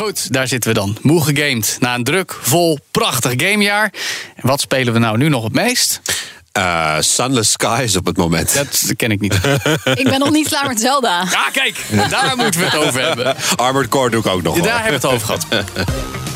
Goed, daar zitten we dan. Moe gegamed. Na een druk, vol, prachtig gamejaar. En wat spelen we nou nu nog het meest? Uh, Sunless Skies op het moment. Dat ken ik niet. Ik ben nog niet klaar met Zelda. Ja, kijk, daar moeten we het over hebben. Armored Core doe ik ook nog Daar hebben we het over gehad.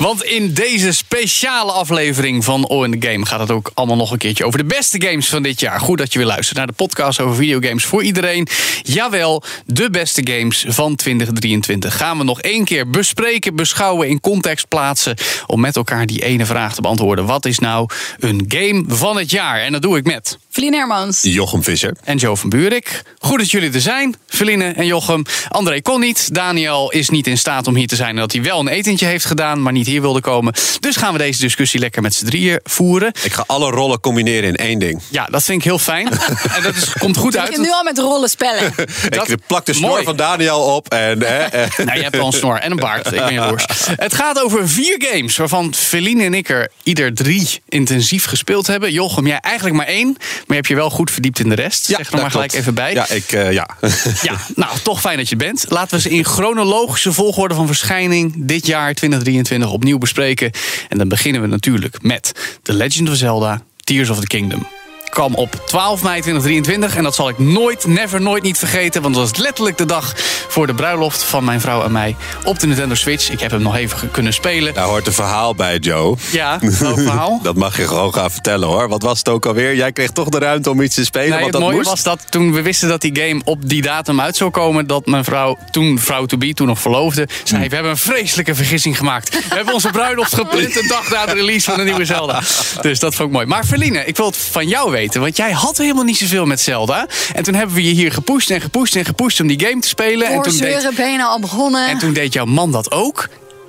Want in deze speciale aflevering van All in the Game gaat het ook allemaal nog een keertje over de beste games van dit jaar. Goed dat je weer luistert naar de podcast over videogames voor iedereen. Jawel, de beste games van 2023 gaan we nog één keer bespreken, beschouwen, in context plaatsen. Om met elkaar die ene vraag te beantwoorden. Wat is nou een game van het jaar? En dat doe ik met Feline Hermans. Jochem Visser. en Joe van Buurik. Goed dat jullie er zijn, Feline en Jochem. André kon niet. Daniel is niet in staat om hier te zijn. En dat hij wel een etentje heeft gedaan, maar niet hier wilde komen. Dus gaan we deze discussie lekker met z'n drieën voeren. Ik ga alle rollen combineren in één ding. Ja, dat vind ik heel fijn. en dat is, komt goed Ik uit. begin nu al met rollen spellen. Dat- ik plak de snor mooi. van Daniel op en... eh, eh, Nou, je hebt wel een snor en een baard. Ik ben jaloers. Het gaat over vier games, waarvan Feline en ik er ieder drie intensief gespeeld hebben. Jochem, jij eigenlijk maar één, je hebt je wel goed verdiept in de rest. zeg er maar gelijk even bij. Ja, ik, eh, ja. Ja, nou, toch fijn dat je bent. Laten we ze in chronologische volgorde van verschijning dit jaar 2023 opnieuw bespreken. En dan beginnen we natuurlijk met The Legend of Zelda Tears of the Kingdom. Kwam op 12 mei 2023 en dat zal ik nooit, never, nooit niet vergeten. Want dat was letterlijk de dag voor de bruiloft van mijn vrouw en mij op de Nintendo Switch. Ik heb hem nog even kunnen spelen. Daar hoort een verhaal bij, Joe. Ja, welk verhaal? Dat mag je gewoon gaan vertellen hoor. Wat was het ook alweer? Jij kreeg toch de ruimte om iets te spelen, Nee, want het dat mooie moest. was dat toen we wisten dat die game op die datum uit zou komen, dat mijn vrouw, toen vrouw to be, toen nog verloofde, zei: We hebben een vreselijke vergissing gemaakt. We hebben onze bruiloft gepland de dag na de release van de nieuwe Zelda. Dus dat vond ik mooi. Maar Verline, ik wil het van jou weten, want jij had helemaal niet zoveel met Zelda. En toen hebben we je hier gepusht en gepusht en gepusht om die game te spelen. En toen, deed, Voorzeuren, benen al begonnen. en toen deed jouw man dat ook.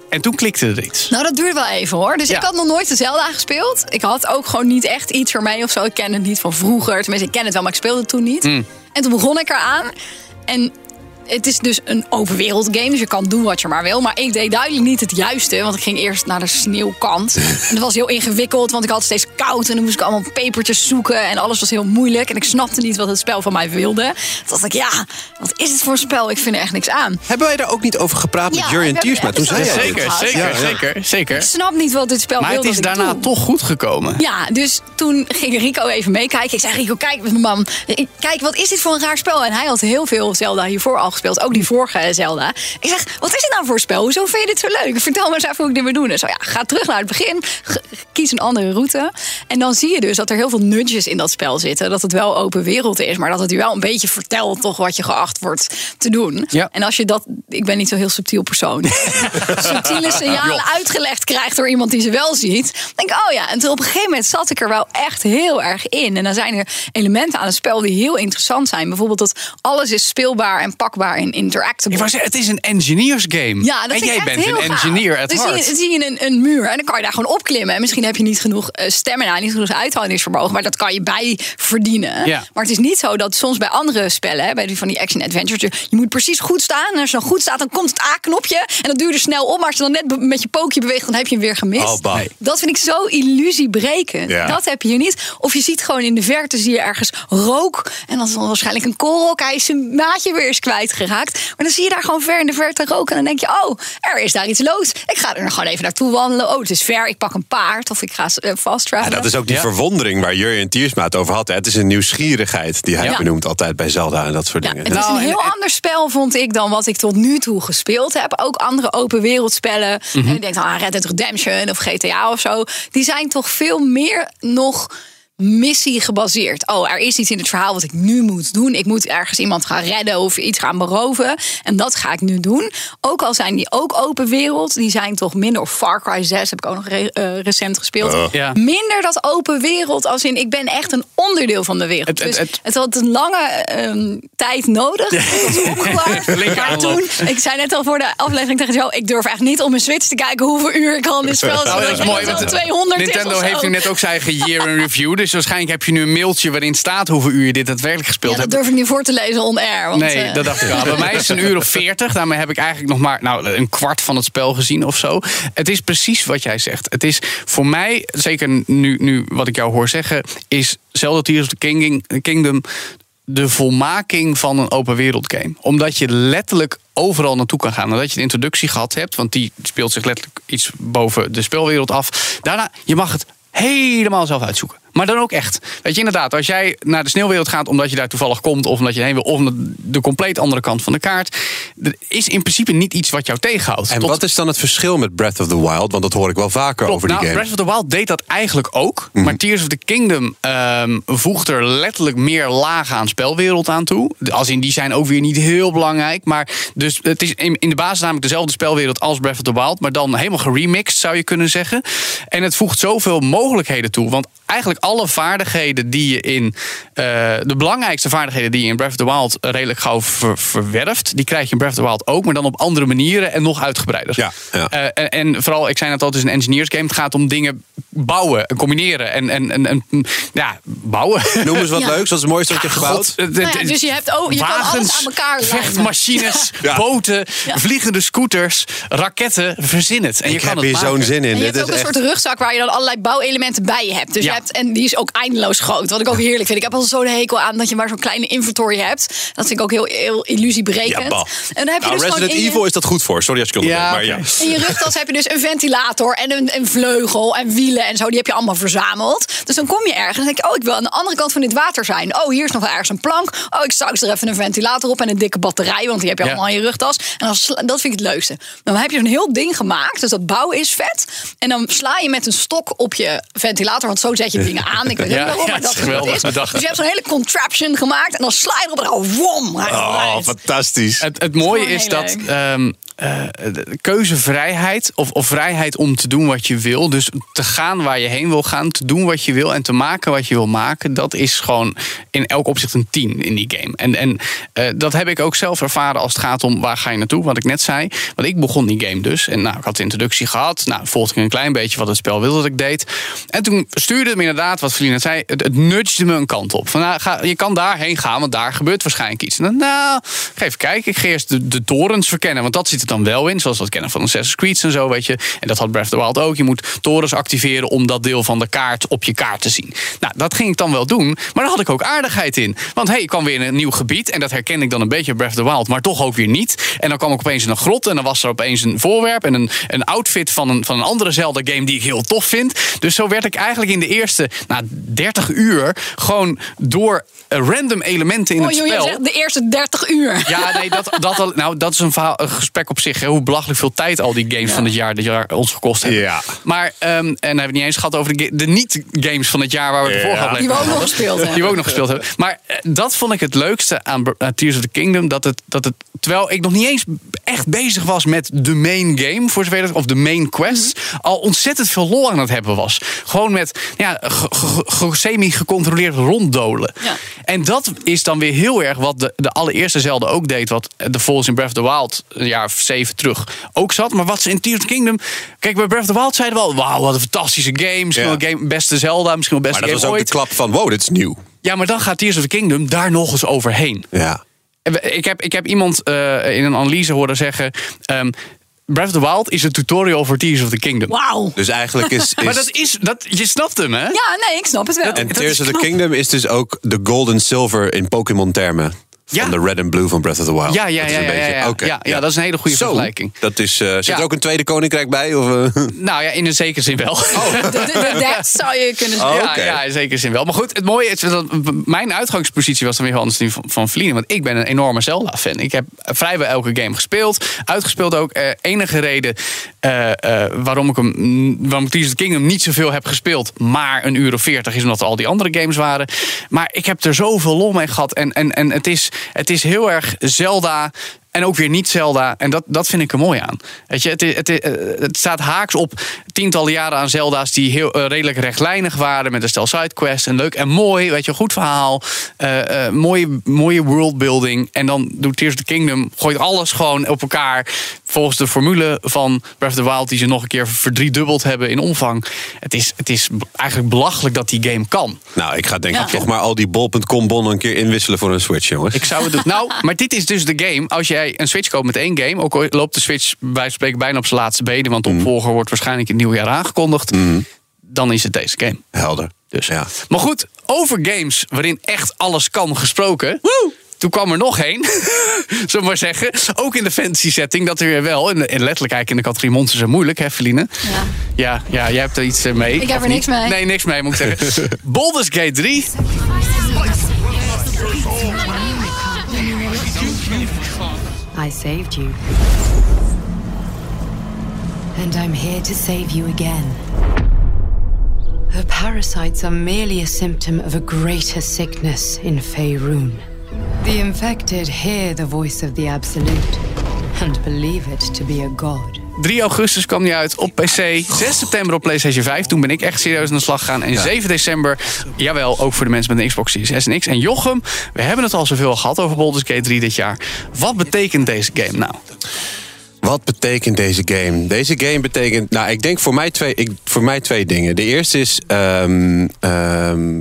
En toen klikte er iets. Nou, dat duurde wel even hoor. Dus Ja. ik had nog nooit de Zelda gespeeld. Ik had ook gewoon niet echt iets ermee of zo. Ik ken het niet van vroeger. Tenminste, ik ken het wel, maar ik speelde het toen niet. Mm. En toen begon ik eraan. En het is dus een open wereld game. Dus je kan doen wat je maar wil. Maar ik deed duidelijk niet het juiste. Want ik ging eerst naar de sneeuwkant. En dat was heel ingewikkeld. Want ik had steeds koud. En dan moest ik allemaal pepertjes zoeken. En alles was heel moeilijk. En ik snapte niet wat het spel van mij wilde. Toen dacht ik, ja, wat is het voor een spel? Ik vind er echt niks aan. Hebben wij daar ook niet over gepraat met Ja, hebben Tiersma? Toen zei jij. Zeker, zeker, Ja, ja. zeker, zeker. Ik snap niet wat dit spel Maar het wilde. is daarna doe. toch goed gekomen. Ja, dus toen ging Rico even meekijken. Ik zei, Rico, kijk met mijn man. Kijk, wat is dit voor een raar spel? En hij had heel veel Zelda hiervoor al gespeeld. Ook die vorige Zelda. Ik zeg, wat is dit nou voor spel? Hoezo vind je dit zo leuk? Vertel me eens even hoe ik dit moet doen. En zo, ja, ga terug naar het begin. Kies een andere route. En dan zie je dus dat er heel veel nudges in dat spel zitten. Dat het wel open wereld is. Maar dat het je wel een beetje vertelt toch wat je geacht wordt te doen. Ja. En als je dat... Ik ben niet zo heel subtiel persoon. subtiele signalen uitgelegd krijgt door iemand die ze wel ziet. Dan denk ik, oh ja. En toen op een gegeven moment zat ik er wel echt heel erg in. En dan zijn er elementen aan het spel die heel interessant zijn. Bijvoorbeeld dat alles is speelbaar en pakbaar in interactable. Ik zeggen, het is een engineers game. Ja, dat en jij bent een engineer at dus heart. Zie je, zie je een, een muur en dan kan je daar gewoon opklimmen. En misschien heb je niet genoeg eh, stamina, niet genoeg uithoudingsvermogen, maar dat kan je bij verdienen. Ja. Maar het is niet zo dat soms bij andere spellen, hè, bij die van die action adventures, je, je moet precies goed staan. En als je dan goed staat, dan komt het A-knopje en dat duurt er snel op. Maar als je dan net met je pookje beweegt, dan heb je hem weer gemist. Oh. Dat vind ik zo illusiebrekend. Ja. Dat heb je hier niet. Of je ziet gewoon in de verte zie je ergens rook. En dan is dan waarschijnlijk een korrel. Hij is zijn maatje weer eens kwijtgeraakt. Maar dan zie je daar gewoon ver in de verte roken. En dan denk je, oh, er is daar iets los. Ik ga er nog gewoon even naartoe wandelen. Oh, het is ver. Ik pak een paard. Of ik ga eh, fast Ja, dat is ook die Ja. verwondering waar Jurjen Tiersma het over had. hè. Het is een nieuwsgierigheid die hij Ja. benoemt altijd bij Zelda en dat soort Ja, dingen. het is Nou, een en- heel en- ander spel, vond ik, dan wat ik tot nu toe gespeeld heb. Ook andere open wereldspellen. En ik denk dan aan Red Dead Redemption of GTA of zo. Die zijn toch veel meer nog missie gebaseerd. Oh, er is iets in het verhaal wat ik nu moet doen. Ik moet ergens iemand gaan redden of iets gaan beroven. En dat ga ik nu doen. Ook al zijn die ook open wereld, die zijn toch minder. Of Far Cry 6 heb ik ook nog re- eh, recent gespeeld. Ja. Minder dat open wereld als in ik ben echt een onderdeel van de wereld. Het- het- dus het- het had een lange ehm, tijd nodig. Maar toen, ik zei net al voor de aflevering tegen jou, ik durf echt niet op mijn Switch te kijken hoeveel uur ik al in dit spel zit. Nou, dat Ik is mooi, het want wel 200 is Nintendo heeft nu net ook zijn eigen year in review. Dus waarschijnlijk heb je nu een mailtje waarin staat hoeveel uur je dit daadwerkelijk gespeeld Ja, dat hebt. durf ik niet voor te lezen on air. Want, Nee, eh, dat dacht ik al. Bij mij is het een uur of veertig. Daarmee heb ik eigenlijk nog maar nou, een kwart van het spel gezien of zo. Het is precies wat jij zegt. Het is voor mij, zeker nu, nu wat ik jou hoor zeggen... is Zelda Tears of the King- Kingdom de volmaking van een open wereld game. Omdat je letterlijk overal naartoe kan gaan. Nadat je de introductie gehad hebt, want die speelt zich letterlijk iets boven de spelwereld af. Daarna, je mag het helemaal zelf uitzoeken. Maar dan ook echt. Weet je, inderdaad, als jij naar de sneeuwwereld gaat omdat je daar toevallig komt, of omdat je heen wil, of omdat de compleet andere kant van de kaart, er is in principe niet iets wat jou tegenhoudt. En Tot- wat is dan het verschil met Breath of the Wild? Want dat hoor ik wel vaker Klopt. over die nou, game. Breath of the Wild deed dat eigenlijk ook. Mhm. Maar Tears of the Kingdom ehm, voegt er letterlijk meer lagen aan spelwereld aan toe. Als in die zijn ook weer niet heel belangrijk. Maar dus het is in, in de basis namelijk dezelfde spelwereld als Breath of the Wild. Maar dan helemaal geremixed zou je kunnen zeggen. En het voegt zoveel mogelijkheden toe. Want eigenlijk alle vaardigheden die je in. eh, de belangrijkste vaardigheden die je in Breath of the Wild redelijk gauw ver- verwerft. Die krijg je in Breath of the Wild ook. Maar dan op andere manieren en nog uitgebreider. Ja, ja. Eh, en, en vooral, ik zei net al, het is een engineers game. Het gaat om dingen bouwen en combineren. En, en, en, en ja, bouwen. Noem eens wat Ja. leuks. Wat is het mooiste wat je hebt gebouwd? God, Nou dus je hebt ook- je kan alles aan elkaar vechtmachines, Ja. boten, Ja. vliegende scooters, raketten. Verzin het. En je ik kan heb het hier maken. zo'n zin in. En je hebt is ook een echt... soort rugzak waar je dan allerlei bouwelementen bij je hebt. Dus Ja. je hebt en die is ook eindeloos groot. Wat ik ook heerlijk vind. Ik heb al zo'n hekel aan dat je maar zo'n kleine inventory hebt. Dat vind ik ook heel, heel illusiebrekend. Ja, en dan heb je Nou, dus Resident gewoon in je- Evil is dat goed voor. Sorry als ik. Ja, maar ja. In je rugtas heb je dus een ventilator en een, een vleugel en wielen en zo. Die heb je allemaal verzameld. Dus dan kom je ergens en denk je, oh, ik wil aan de andere kant van dit water zijn. Oh, hier is nog wel ergens een plank. Oh, ik straks er even een ventilator op en een dikke batterij, want die heb je Ja. allemaal in je rugtas. En dan sla- dat vind ik het leukste. Dan heb je zo'n heel ding gemaakt, dus dat bouwen is vet. En dan sla je met een stok op je ventilator, want zo zet je dingen aan. Ik weet niet waarom, maar dat het is geweldig is. bedacht. Dus je hebt zo'n hele contraption gemaakt en dan sla je erop en dan wom. Oh, fantastisch. Het, het mooie is dat. De keuzevrijheid of, of vrijheid om te doen wat je wil. Dus te gaan waar je heen wil gaan, te doen wat je wil en te maken wat je wil maken. Dat is gewoon in elk opzicht een 10 in die game. En, en eh, dat heb ik ook zelf ervaren als het gaat om waar ga je naartoe, wat ik net zei. Want ik begon die game dus. En nou, ik had de introductie gehad. Nou, volgde ik een klein beetje wat het spel wilde dat ik deed. En toen stuurde het me inderdaad, wat Feline net zei, het, het nudgede me een kant op. Van, nou, ga, je kan daarheen gaan, want daar gebeurt waarschijnlijk iets. En dan, nou, even kijken. Ik ga eerst de, torens verkennen, want dat zit er dan wel in. Zoals we dat kennen van Assassin's Creed en zo, weet je. En dat had Breath of the Wild ook. Je moet torens activeren om dat deel van de kaart op je kaart te zien. Nou, dat ging ik dan wel doen, maar daar had ik ook aardigheid in. Want hey, ik kwam weer in een nieuw gebied en dat herken ik dan een beetje Breath of the Wild, maar toch ook weer niet. En dan kwam ik opeens in een grot en dan was er opeens een voorwerp en een, een outfit van een, van een andere Zelda-game die ik heel tof vind. Dus zo werd ik eigenlijk in de eerste nou, 30 uur gewoon door random elementen in Oh, het joh, je spel. zegt de eerste 30 uur. Ja, nee, dat, dat, nou, dat is een, verhaal, een gesprek op zich. Hè, hoe belachelijk veel tijd al die games van het jaar, dit jaar ons gekost hebben. Ja. Maar, ehm, en dan hebben we het niet eens gehad over de, de niet-games van het jaar waar we de vorige Die aflevering we ook nog hadden. gespeeld hebben. Die we ook nog gespeeld hebben. Maar eh, dat vond ik het leukste aan, Tears of the Kingdom. Dat het, dat het, terwijl ik nog niet eens echt bezig was met de main game, voor zover dat, of de main quest, Mhm. al ontzettend veel lol aan het hebben was. Gewoon met ja, ge- ge- ge- semi-gecontroleerd ronddolen. Ja. En dat is dan weer heel erg wat de, de allereerste Zelda ook deed. Wat de volgens in Breath of the Wild een jaar of zeven terug ook zat. Maar wat ze in Tears of the Kingdom... Kijk, bij Breath of the Wild zeiden we al... Wauw, wat een fantastische game. Misschien Ja. wel game, beste Zelda, misschien wel Maar beste dat game was ook de klap van, wow, dit is nieuw. Ja, maar dan gaat Tears of the Kingdom daar nog eens overheen. Ja. Ik heb, ik heb iemand eh, in een analyse horen zeggen... ehm, Breath of the Wild is een tutorial voor Tears of the Kingdom. Wauw. Dus eigenlijk is... is Maar dat is, dat, je snapt hem, hè? Ja, nee, ik snap het wel. en dat Tears of the knap. Kingdom is dus ook de gold and silver in Pokémon termen Ja. Van de red and blue van Breath of the Wild. Ja, ja, Dat is ja, een ja, beetje- ja, ja. oké, Ja, ja, dat is een hele goede Zo, vergelijking. Dat is, eh, zit Ja. er ook een tweede koninkrijk bij? Of, eh? Nou ja, in een zekere zin wel. De dat zou je kunnen zeggen. Oh, Ja, oké. ja, in zekere zin wel. Maar goed, het mooie is dat mijn uitgangspositie was dan weer anders die van, van Vliegen. Want ik ben een enorme Zelda-fan. Ik heb vrijwel elke game gespeeld. Uitgespeeld ook. Eh, enige reden eh, eh, waarom ik hem, waarom ik Tears of the Kingdom niet zoveel heb gespeeld, maar een uur of veertig, is omdat er al die andere games waren. Maar ik heb er zoveel lol mee gehad. En, en, en het, is, het is heel erg Zelda. En ook weer niet Zelda. En dat, dat vind ik er mooi aan. Weet je, het, het, eh, het staat haaks op tientallen jaren aan Zelda's die heel eh, redelijk rechtlijnig waren. Met een stel sidequests. En leuk en mooi. Weet je, goed verhaal. eh, mooie, mooie worldbuilding. En dan doet Tears of the Kingdom. Gooit alles gewoon op elkaar. Volgens de formule van Breath of the Wild. Die ze nog een keer verdriedubbeld hebben in omvang. Het is, het is eigenlijk belachelijk dat die game kan. Nou, ik ga denk ik Ja. toch maar al die bol.com bonnen een keer inwisselen voor een Switch, jongens. Ik zou het doen. Nou, maar dit is dus de game. Als jij een Switch koopt met één game, ook al loopt de Switch bij wijze van spreken bijna op zijn laatste benen, want de opvolger wordt waarschijnlijk in het nieuwe jaar aangekondigd, dan is het deze game. Helder. Dus. Ja. Maar goed, over games waarin echt alles kan gesproken. Toen kwam er nog één, zullen we maar zeggen. Ook in de fantasy setting, dat er weer wel. En, en letterlijk eigenlijk in de categorie monsters zijn moeilijk, hè, Feline? Ja. Ja, ja, jij hebt er iets eh, mee. Ik heb er niks mee. Nee, niks mee, moet ik zeggen. Baldur's Gate 3. I saved you. And I'm here to save you again. The parasites are merely a symptom of a greater sickness in Faerun. The infected hear the voice of the Absolute and believe it to be a god. 3 augustus kwam die uit op PC. 6 september op PlayStation 5. Toen ben ik echt serieus aan de slag gegaan. En 7 december, jawel, ook voor de mensen met een Xbox Series S en X. En Jochem, we hebben het al zoveel gehad over Baldur's Gate 3 dit jaar. Wat betekent deze game nou? Wat betekent deze game? Deze game betekent, nou, ik denk voor mij twee, ik, voor mij twee dingen. De eerste is ehm, ehm,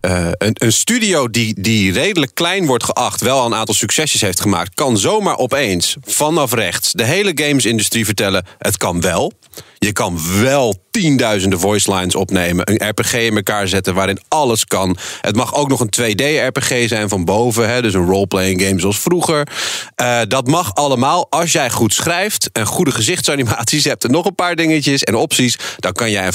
eh, een, een studio die, die redelijk klein wordt geacht, wel een aantal succesjes heeft gemaakt, kan zomaar opeens vanaf rechts de hele gamesindustrie vertellen: het kan wel. Je kan wel tienduizenden voice lines opnemen, een RPG in elkaar zetten waarin alles kan. Het mag ook nog een 2D-RPG zijn van boven, hè, dus een role-playing game zoals vroeger. Eh, dat mag allemaal als jij goed schrijft en goede gezichtsanimaties hebt en nog een paar dingetjes en opties. Dan kan jij een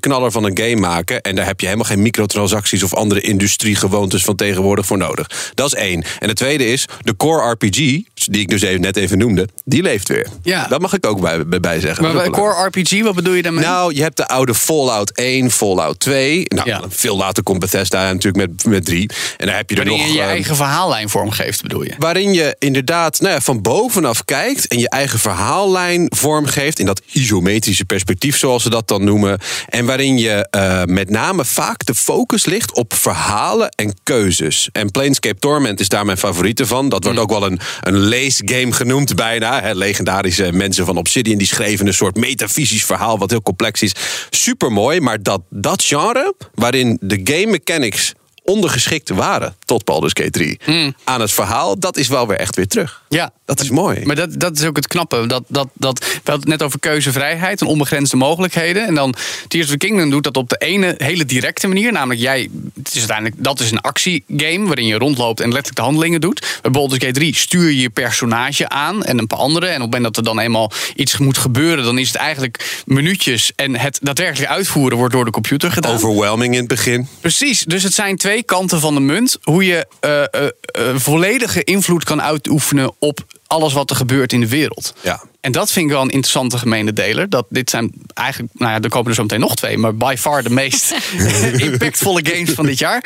knaller van een game maken. En daar heb je helemaal geen microtransacties of andere industriegewoontes van tegenwoordig voor nodig. Dat is één. En de tweede is, de core RPG, die ik dus even, net even noemde, die leeft weer. Ja. Dat mag ik ook bij, bij, bij zeggen. Maar bij Core RPG, wat bedoel je daarmee? nou, je hebt de oude Fallout 1, Fallout 2. Nou, Ja. veel later komt Bethesda natuurlijk met, met 3. En dan heb je er Waarin nog... je je ehm, eigen verhaallijn vormgeeft, bedoel je? Waarin je inderdaad nou ja, van bovenaf kijkt en je eigen verhaallijn vormgeeft. In dat isometrische perspectief, zoals ze dat dan noemen. En waarin je eh, met name vaak de focus ligt op verhalen en keuzes. En Planescape Torment is daar mijn favoriete van. Dat wordt ook wel een, een leesgame genoemd bijna. Legendarische mensen van Obsidian die schreven een soort metafysisch verhaal wat heel complex is. Super mooi, maar dat, dat genre waarin de game mechanics ondergeschikt waren tot Baldur's Gate 3 aan het verhaal, dat is wel weer echt weer terug. Ja. Dat is mooi. Maar dat, dat is ook het knappe. Dat, dat, dat, we hadden het net over keuzevrijheid en onbegrensde mogelijkheden. En dan Tears of the Kingdom doet dat op de ene hele directe manier. Namelijk, jij, het is uiteindelijk, dat is een actiegame waarin je rondloopt en letterlijk de handelingen doet. Bij Baldur's Gate 3 stuur je je personage aan en een paar andere. En op het moment dat er dan eenmaal iets moet gebeuren, dan is het eigenlijk minuutjes. En het daadwerkelijk uitvoeren wordt door de computer gedaan. Overwhelming in het begin. Precies, dus het zijn twee kanten van de munt. Hoe je eh, eh, eh, volledige invloed kan uitoefenen op alles wat er gebeurt in de wereld. Ja. En dat vind ik wel een interessante gemene deler. Dat dit zijn eigenlijk, nou ja, er komen er zo meteen nog twee, maar by far de meest impactvolle games van dit jaar.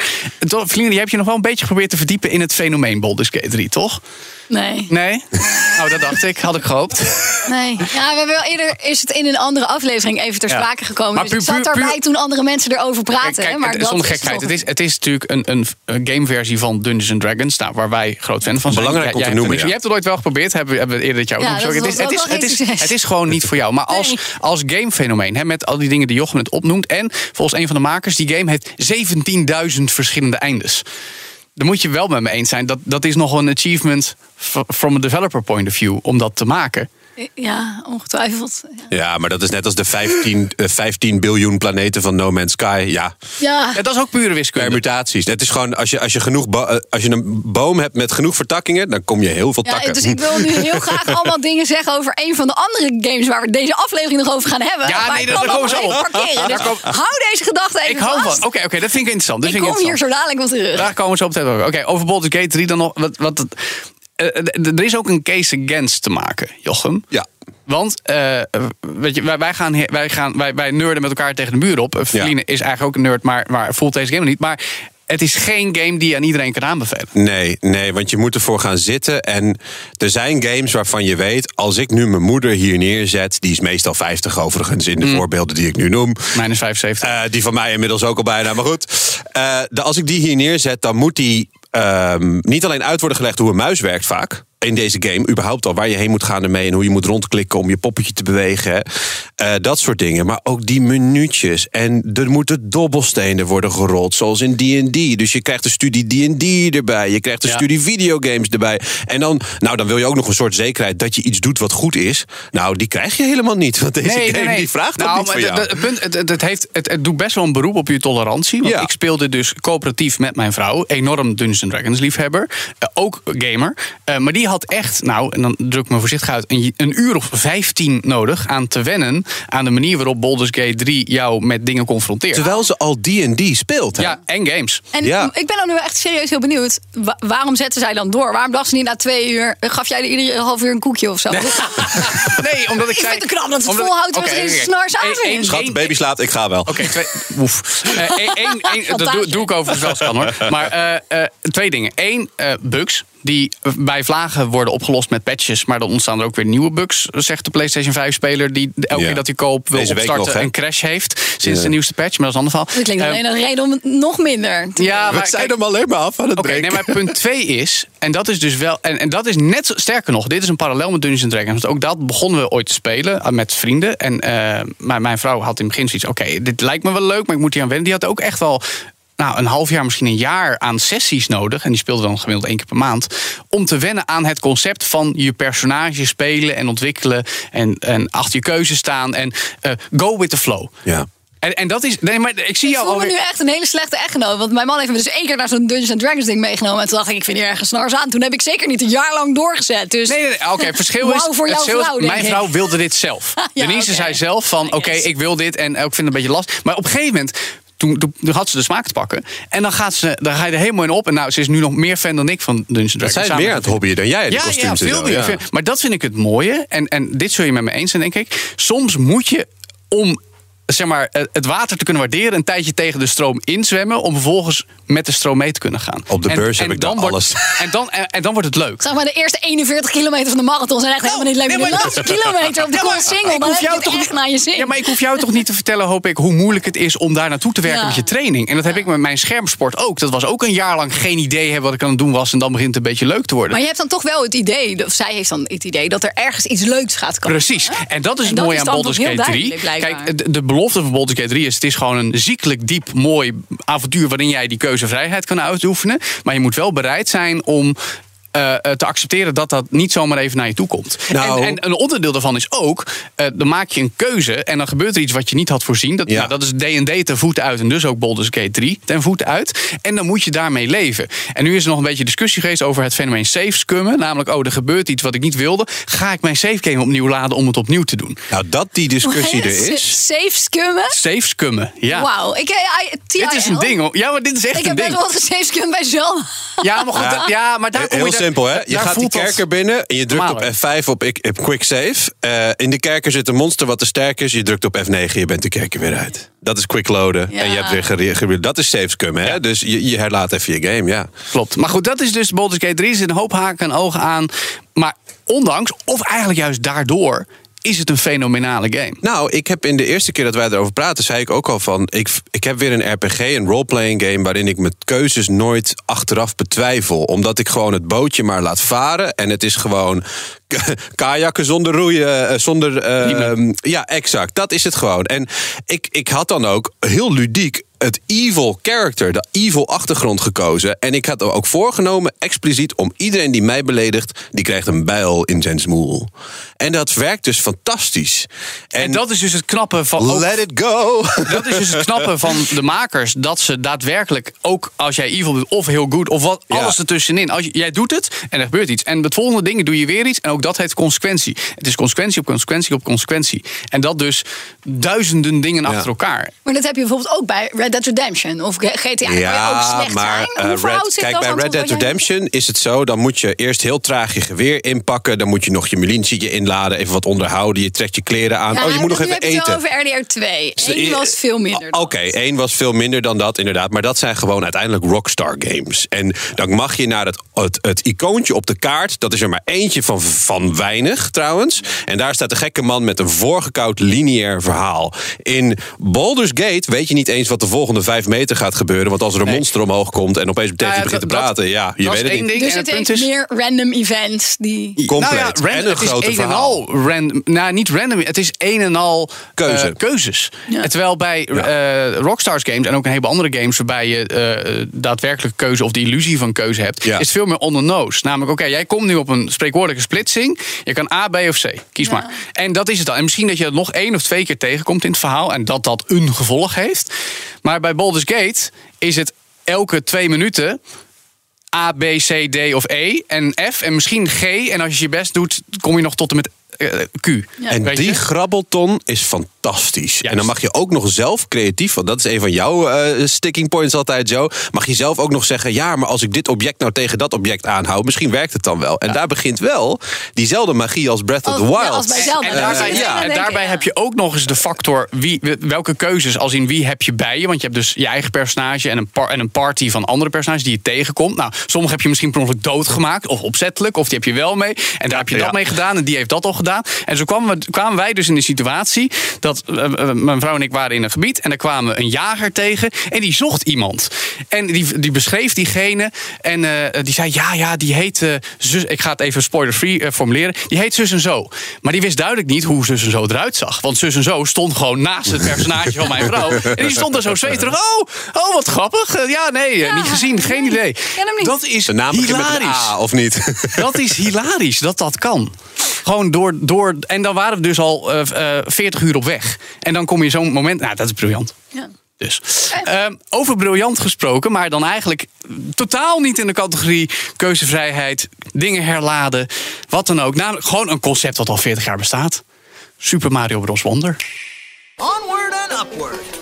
Vlien, je hebt je nog wel een beetje geprobeerd te verdiepen in het fenomeen Baldur's Gate 3, toch? Nee. Nee? Nou, dat dacht ik, had ik gehoopt. Nee. Ja, we hebben wel eerder is het in een andere aflevering even ter Ja. sprake gekomen. Maar dus puur- zat daarbij puur- toen andere mensen erover praten. Kijk, hè, maar het- dat zonder is gekheid. toch- Het is, het is natuurlijk een, een, gameversie van Dungeons and Dragons. Nou, waar wij groot fan van zijn. Belangrijk om te noemen, ja. Je hebt het ooit wel geprobeerd. Hebben, hebben we eerder dit jaar ook Ja, nog Het is, het, is, het, is, het is gewoon niet voor jou. Maar als, als gamefenomeen, hè, met al die dingen die Jochem het opnoemt. En volgens een van de makers, die game heeft 17.000 verschillende eindes. Dan moet je wel met me eens zijn. Dat, dat is nog een achievement from a developer point of view om dat te maken. Ja, ongetwijfeld. Ja. Ja, maar dat is net als de 15, eh, 15 biljoen planeten van No Man's Sky. Ja, Ja. Ja, dat is ook pure wiskunde. permutaties. Het is gewoon, als je, als, je genoeg eh, als je een boom hebt met genoeg vertakkingen, dan kom je heel veel Ja, takken. dus ik wil nu heel graag allemaal dingen zeggen over een van de andere games waar we deze aflevering nog over gaan hebben. Ja, maar nee, dat- komen we zo even op. parkeren. Dus kom- hou deze gedachte even Ik hou vast. van. Oké, oké, dat vind ik interessant. Dat Ik vind ik kom hier zo dadelijk op terug. Daar komen we zo op meteen over. Oké, over Baldur's Gate 3 dan nog. Wat, wat, het- eh, eh, er is ook een case against te maken, Jochem. Ja. Want eh, weet je, wij, wij, gaan, wij, gaan, wij, wij nerden met elkaar tegen de muur op. Uh, Feline is eigenlijk ook een nerd, maar, maar voelt deze game niet. Maar het is geen game die je aan iedereen kan aanbevelen. Nee, nee, want je moet ervoor gaan zitten. En er zijn games waarvan je weet, als ik nu mijn moeder hier neerzet, die is meestal 50 overigens in de Mm. voorbeelden die ik nu noem. Mijn is 75. Eh, die van mij inmiddels ook al bijna, maar goed. Eh, de, als ik die hier neerzet, dan moet die ehm, niet alleen uit worden gelegd hoe een muis werkt vaak. In deze game, überhaupt al waar je heen moet gaan ermee en hoe je moet rondklikken om je poppetje te bewegen. Eh, dat soort dingen. Maar ook die minuutjes. En er moeten dobbelstenen worden gerold, zoals in DD. Dus je krijgt een studie DD erbij. Je krijgt Ja. studie videogames erbij. En dan, nou, dan wil je ook nog een soort zekerheid dat je iets doet wat goed is. Nou, die krijg je helemaal niet. Want deze game die vraagt dat nou, niet van maar jou. de- de- het, punt, het, het, het heeft, het, het doet best wel een beroep op je tolerantie. Want Ja. ik speelde dus coöperatief met mijn vrouw. Enorm Dungeons Dragons liefhebber. Eh, ook gamer. Eh, maar die had echt, nou, en dan druk ik me voorzichtig uit... Een, een uur of 15 nodig aan te wennen... aan de manier waarop Baldur's Gate 3 jou met dingen confronteert. Terwijl ze al D&D speelt. Hè? Ja, en games. En Ja. ik ben dan nu echt serieus heel benieuwd. Wa- waarom zetten zij dan door? Waarom dacht ze niet na twee uur... Gaf jij er iedere half uur een koekje of zo? Nee, omdat ik, Ik zei... vind het knap dat het volhoudt er een oké. snars aan één- Schat, de baby slaapt, ik ga wel. Oké, twee. Oef. Eh, één- één- één- dat, doe, doe ik overigens wel hoor. Maar eh, eh, twee dingen. Eén, eh, bugs. Die bij vlagen worden opgelost met patches. Maar dan ontstaan er ook weer nieuwe bugs. Zegt de PlayStation 5-speler. Die elke Ja. keer dat hij koopt wil Deze opstarten nog, een crash heeft. Sinds Ja. de nieuwste patch. Maar dat is een ander verhaal. Dat klinkt Eh, alleen een reden om het nog minder te ja, We maar zijn kijk- hem alleen maar af aan het nee, maar punt 2 is, en dat is dus wel, en, en dat is net zo, sterker nog, dit is een parallel met Dungeons Dragons. Want ook dat begonnen we ooit te spelen eh, met vrienden. En eh, mijn, mijn vrouw had in het begin zoiets, oké, dit lijkt me wel leuk, maar ik moet hier aan wennen. Die had ook echt wel nou, een half jaar, misschien een jaar aan sessies nodig. En die speelde dan gemiddeld één keer per maand. Om te wennen aan het concept van je personage spelen en ontwikkelen. En, en achter je keuze staan. En eh, go with the flow. Ja. En, en dat is, nee, maar ik zie Ik jou voel me nu echt een hele slechte echtgenoot. Want mijn man heeft me dus één keer naar zo'n Dungeons Dragons ding meegenomen. En toen dacht ik, ik vind hier ergens snars aan. Toen heb ik zeker niet een jaar lang doorgezet. Dus Nee, nee, nee, oké, het verschil is... Voor jouw is, vrouw, denk Mijn ik. vrouw wilde dit zelf. Ja, Denise oké. zei zelf van, oké, ik wil dit en ik vind het een beetje last. Maar op een gegeven moment... Toen, had ze de smaak te pakken. En dan, gaat ze, dan ga je er helemaal in op. En nou, ze is nu nog meer fan dan ik van Dungeons Dragons. Zij is meer het hobbyen dan jij, ja, ja, veel meer. ja. Maar dat vind ik het mooie. En, en dit zul je met me eens zijn, denk ik. Soms moet je om zeg maar, eh, het water te kunnen waarderen... een tijdje tegen de stroom inzwemmen... om vervolgens met de stroom mee te kunnen gaan. Op de En- beurs en heb ik dan wordt- alles. En dan, en, en dan wordt het leuk. zeg maar, de eerste 41 kilometer van de marathon zijn echt helemaal niet leuk. nee, Maar de laatste kilometer op de Ja, maar single, ik dan hoef heb je toch echt niet- naar je zin. Ja, maar ik hoef jou toch niet te vertellen, hoop ik, hoe moeilijk het is om daar naartoe te werken Ja. met je training. En dat heb ik met mijn schermsport ook. Dat was ook een jaar lang geen idee hebben wat ik aan het doen was. En dan begint het een beetje leuk te worden. Maar je hebt dan toch wel het idee, of zij heeft dan het idee, dat er ergens iets leuks gaat komen. Precies. En dat is En het dat mooie is aan Baldur's heel Gate 3. duidelijk, blijkbaar. Kijk, de, belofte van Baldur's Gate 3 is... het is gewoon een ziekelijk diep, mooi avontuur... waarin jij die keuzevrijheid kan uitoefenen. Maar je moet wel bereid zijn om... eh, eh, te accepteren dat dat niet zomaar even naar je toe komt. Nou- En, en een onderdeel daarvan is ook, eh, dan maak je een keuze en dan gebeurt er iets wat je niet had voorzien. Dat, Ja. nou, dat is D&D ten voeten uit en dus ook Baldur's Gate 3 ten voeten uit. En dan moet je daarmee leven. En nu is er nog een beetje discussie geweest over het fenomeen safe scummen. Namelijk, oh, er gebeurt iets wat ik niet wilde. Ga ik mijn save game opnieuw laden om het opnieuw te doen? Nou, dat die discussie er is. Safe scummen? Safe scummen, ja. Wauw. Ik. Dit is een ding hoor. Ja, maar dit is echt Ik een heb best ding. wel wat gesafe scummen bij Zelda. Ja, maar goed, ja, maar daar kom je simpel, hè? Je daar gaat die kerker binnen en je drukt op F5 op, ik- op Quick Save. Eh, in de kerker zit een monster wat te sterk is. Je drukt op F9, je bent de kerker weer uit. Dat is quick loaden. Ja. En je hebt weer gere- gere- Dat is safe scum, hè? Dus je, je herlaat even je game, ja. Klopt. Maar goed, dat is dus Baldur's Gate 3. Er zit een hoop haken en ogen aan. Maar ondanks, of eigenlijk juist daardoor, is het een fenomenale game. Nou, ik heb in de eerste keer dat wij erover praten, zei ik ook al van. Ik, ik heb weer een RPG, een roleplaying game. waarin ik mijn keuzes nooit achteraf betwijfel. Omdat ik gewoon het bootje maar laat varen. En het is gewoon kajakken zonder roeien. eh, Zonder. eh, Riemen. ja, exact. Dat is het gewoon. En ik, ik had dan ook heel ludiek het evil character, de evil achtergrond gekozen. En ik had er ook voorgenomen, expliciet, om iedereen die mij beledigt, die krijgt een bijl in zijn smoel. En dat werkt dus fantastisch. En dat is dus het knappe van. ook- Let it go! Dat is dus het knappe van de makers. Dat ze daadwerkelijk, ook als jij evil doet, of heel goed, of wat, Ja. alles ertussenin. Als je, jij doet het en er gebeurt iets. En het volgende ding doe je weer iets. En ook dat heeft consequentie. Het is consequentie op consequentie op consequentie. En dat dus duizenden dingen achter elkaar. Maar dat heb je bijvoorbeeld ook bij Red Dead Redemption of GTA. Je ook slecht maar zijn. eh, Red, kijk, bij Red Dead Redemption is het zo... dan moet je eerst heel traag je geweer inpakken. Dan moet je nog je munitie inladen, even wat onderhouden. Je trekt je kleren aan. Ja, oh, je moet nog even het eten. wel over RDR 2. Dus de- Eén was veel minder. Oké, één was veel minder dan dat, inderdaad. Maar dat zijn gewoon uiteindelijk Rockstar games. En dan mag je naar het, het, het icoontje op de kaart. Dat is er maar eentje van, van weinig, trouwens. En daar staat de gekke man met een voorgekoud lineair verhaal. In Baldur's Gate weet je niet eens wat de volgende vijf meter gaat gebeuren. Want als er een Nee. monster omhoog komt en opeens meteen Nou begint te dat- praten... ja, je weet het niet. ding. Dus en het het punt heeft is- meer random events die... Compleet. Nou ja, en een het is groter een en al random. Nou, niet random. Het is een en al Keuze. eh, keuzes. Ja. En Terwijl bij eh, Rockstars games en ook een heleboel andere games waarbij je eh daadwerkelijk keuze of de illusie van keuze hebt, Ja. is het veel meer on the nose. Namelijk, oké, jij komt nu op een spreekwoordelijke splitsing. Je kan A, B of C. Kies Ja. maar. En dat is het dan. En misschien dat je het nog één of twee keer tegenkomt in het verhaal en dat dat een gevolg heeft. Maar bij Baldur's Gate is het elke twee minuten A, B, C, D of E en F en misschien G. En als je je best doet, kom je nog tot en met Q. En Weet die je? grabbelton is fantastisch. Juist. En dan mag je ook nog zelf creatief, want dat is een van jouw eh, sticking points altijd, Joe. Mag je zelf ook nog zeggen: ja, maar als ik dit object nou tegen dat object aanhoud, misschien werkt het dan wel. En daar begint wel diezelfde magie als Breath of the ja, Wild. als bij Zelda. En daarbij, ja, en heb je ook nog eens de factor wie, welke keuzes, als in wie heb je bij je. Want je hebt dus je eigen personage en een, par- en een party van andere personages die je tegenkomt. Nou, sommige heb je misschien per ongeluk doodgemaakt of opzettelijk, of die heb je wel mee. En daar heb je Ja. dat mee gedaan en die heeft dat al gedaan. En zo kwamen, we, kwamen wij dus in de situatie dat eh, eh, mijn vrouw en ik waren in een gebied en daar kwamen we een jager tegen en die zocht iemand. En die, die beschreef diegene en eh, die zei: Ja, ja, die heet eh, zus. Ik ga het even spoiler-free formuleren. Die heet zus en zo. Maar die wist duidelijk niet hoe zus en zo eruit zag. Want zus en zo stond gewoon naast het personage van mijn vrouw. En die stond er zo zweterig. Oh, oh wat grappig. Ja, nee, niet gezien, geen idee. ken hem niet. Dat is De naam begint met een hilarisch. A, of niet? Dat is hilarisch dat dat kan. Gewoon door, door. En dan waren we dus al eh, eh, 40 uur op weg. En dan kom je zo'n moment. Nou, dat is briljant. Ja. Dus. Ehm, over briljant gesproken, maar dan eigenlijk totaal niet in de categorie keuzevrijheid, dingen herladen, wat dan ook. Namelijk gewoon een concept dat al 40 jaar bestaat. Super Mario Bros. Wonder. Onward and upward.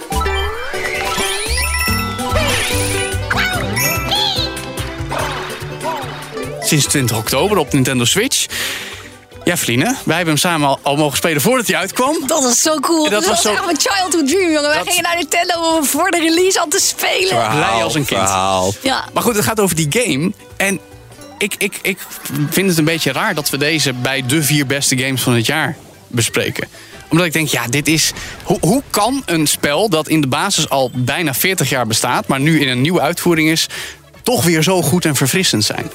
Sinds 20 oktober op Nintendo Switch. Ja, Vline, wij hebben hem samen al, al mogen spelen voordat hij uitkwam. Dat was zo cool. Ja, dat dat was was, zo- echt mijn childhood dream, jongen. Wij gingen naar Nintendo om voor de release al te spelen. Blij als een kind. Verhaal. Ja. Maar goed, het gaat over die game. En ik, ik, ik vind het een beetje raar dat we deze bij de vier beste games van het jaar bespreken. Omdat ik denk, ja, dit is. Hoe, hoe kan een spel dat in de basis al bijna 40 jaar bestaat, maar nu in een nieuwe uitvoering is, toch weer zo goed en verfrissend zijn?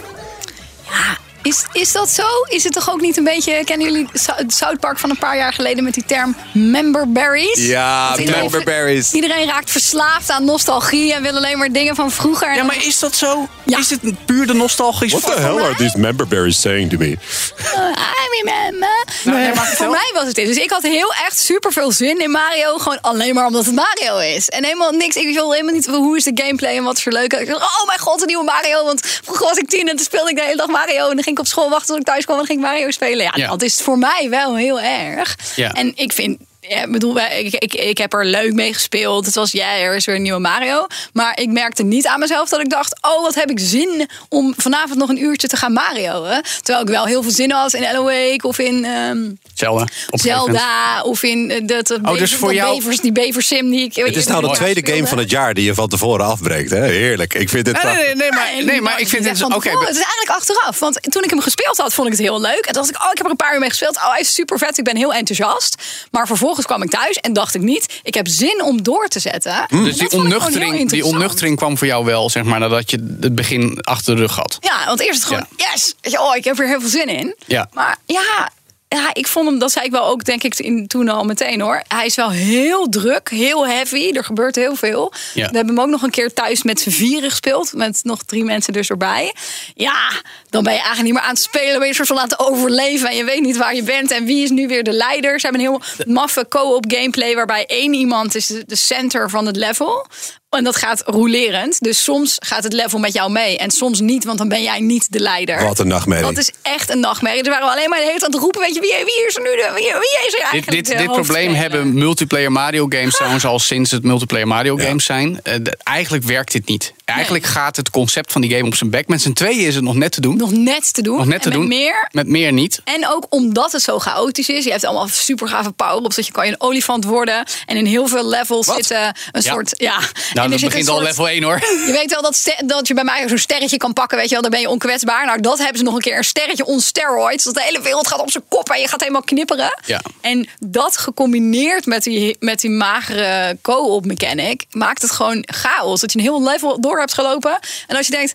Is, is dat zo? Is het toch ook niet een beetje... Kennen jullie het South Park van een paar jaar geleden met die term member berries? Ja, Dat iedereen- member berries. Iedereen raakt verslaafd aan nostalgie en wil alleen maar dingen van vroeger. Ja, maar is dat zo? Ja. Is het puur de nostalgische What the hell are these member berries saying to me? I remember. Nou, nee, maar Voor mij was het dit. Dus ik had heel echt super veel zin in Mario. Gewoon alleen maar omdat het Mario is. En helemaal niks. Ik wil helemaal niet hoe is de gameplay en wat is er leuk. Ik dacht, oh mijn god, een nieuwe Mario. Want vroeger was ik tien en toen speelde ik de hele dag Mario. En dan ging ik op school wachten tot ik thuis kwam en ging ik Mario spelen. Ja, dat is voor mij wel heel erg. En ik vind. Ja, ik bedoel, wij- ik, ik, ik heb er leuk mee gespeeld. Het was jij, er is weer een nieuwe Mario. Maar ik merkte niet aan mezelf dat ik dacht: oh, wat heb ik zin om vanavond nog een uurtje te gaan Mario. Hè? Terwijl ik wel heel veel zin had in Alan Wake of in ehm, Zelda. Zelda of in eh, dat, dat, Oh, dus bever- voor dat jou- bevers, die beversim die ik. Het is nou de tweede game van het jaar die je van tevoren afbreekt. Hè? Heerlijk. Ik vind dit Nee, nee, nee, nee, maar, Nee, maar ik vind het. Oké, het is eigenlijk achteraf. Want toen ik hem gespeeld had, vond ik het heel leuk. En toen dacht ik, oh, ik heb er een paar uur mee gespeeld. Oh, hij is super vet. Ik ben heel enthousiast. Maar vervolgens kwam ik thuis en dacht ik niet, ik heb zin om door te zetten. Dus Dat die onnuchtering, die onnuchtering kwam voor jou wel, zeg maar, nadat je het begin achter de rug had. Ja, want eerst het gewoon, yes. Oh, ik heb er heel veel zin in. Ja. Maar ja, ja, ik vond hem, dat zei ik wel ook, denk ik, in, toen al meteen hoor. Hij is wel heel druk, heel heavy. Er gebeurt heel veel. Ja. We hebben hem ook nog een keer thuis met z'n vieren gespeeld. Met nog drie mensen dus erbij. Ja, dan ben je eigenlijk niet meer aan het spelen. Ben je soort van aan het overleven. En je weet niet waar je bent. En wie is nu weer de leider? Ze hebben een heel maffe co-op gameplay. Waarbij één iemand is de center van het level. En dat gaat rolerend. Dus soms gaat het level met jou mee. En soms niet, want dan ben jij niet de leider. Wat een nachtmerrie. Dat is echt een nachtmerrie. Er waren we alleen maar de hele tijd aan het roepen. Weet je, wie, wie is er nu? De, wie, wie is er Dit, eigenlijk dit, de dit probleem hebben multiplayer Mario games trouwens al sinds het multiplayer Mario games zijn. Eh, de- eigenlijk werkt dit niet. Eigenlijk gaat het concept van die game op zijn bek. Met z'n tweeën is het nog net te doen. Nog net te doen. Nog net te en met doen. meer. Met meer niet. En ook omdat het zo chaotisch is. Je hebt allemaal super gave power-ups. Dat je kan je een olifant worden. En in heel veel levels Wat? zitten een Ja. soort... Ja, en Nou, begint al soort- level 1 hoor. Je weet wel dat, dat je bij mij zo'n sterretje kan pakken, weet je wel, dan ben je onkwetsbaar. Nou, dat hebben ze nog een keer een sterretje on steroids. Dat de hele wereld gaat op zijn kop en je gaat helemaal knipperen. Ja. En dat gecombineerd met die, met die magere co-op mechanic maakt het gewoon chaos. Dat je een heel level door hebt gelopen. En als je denkt.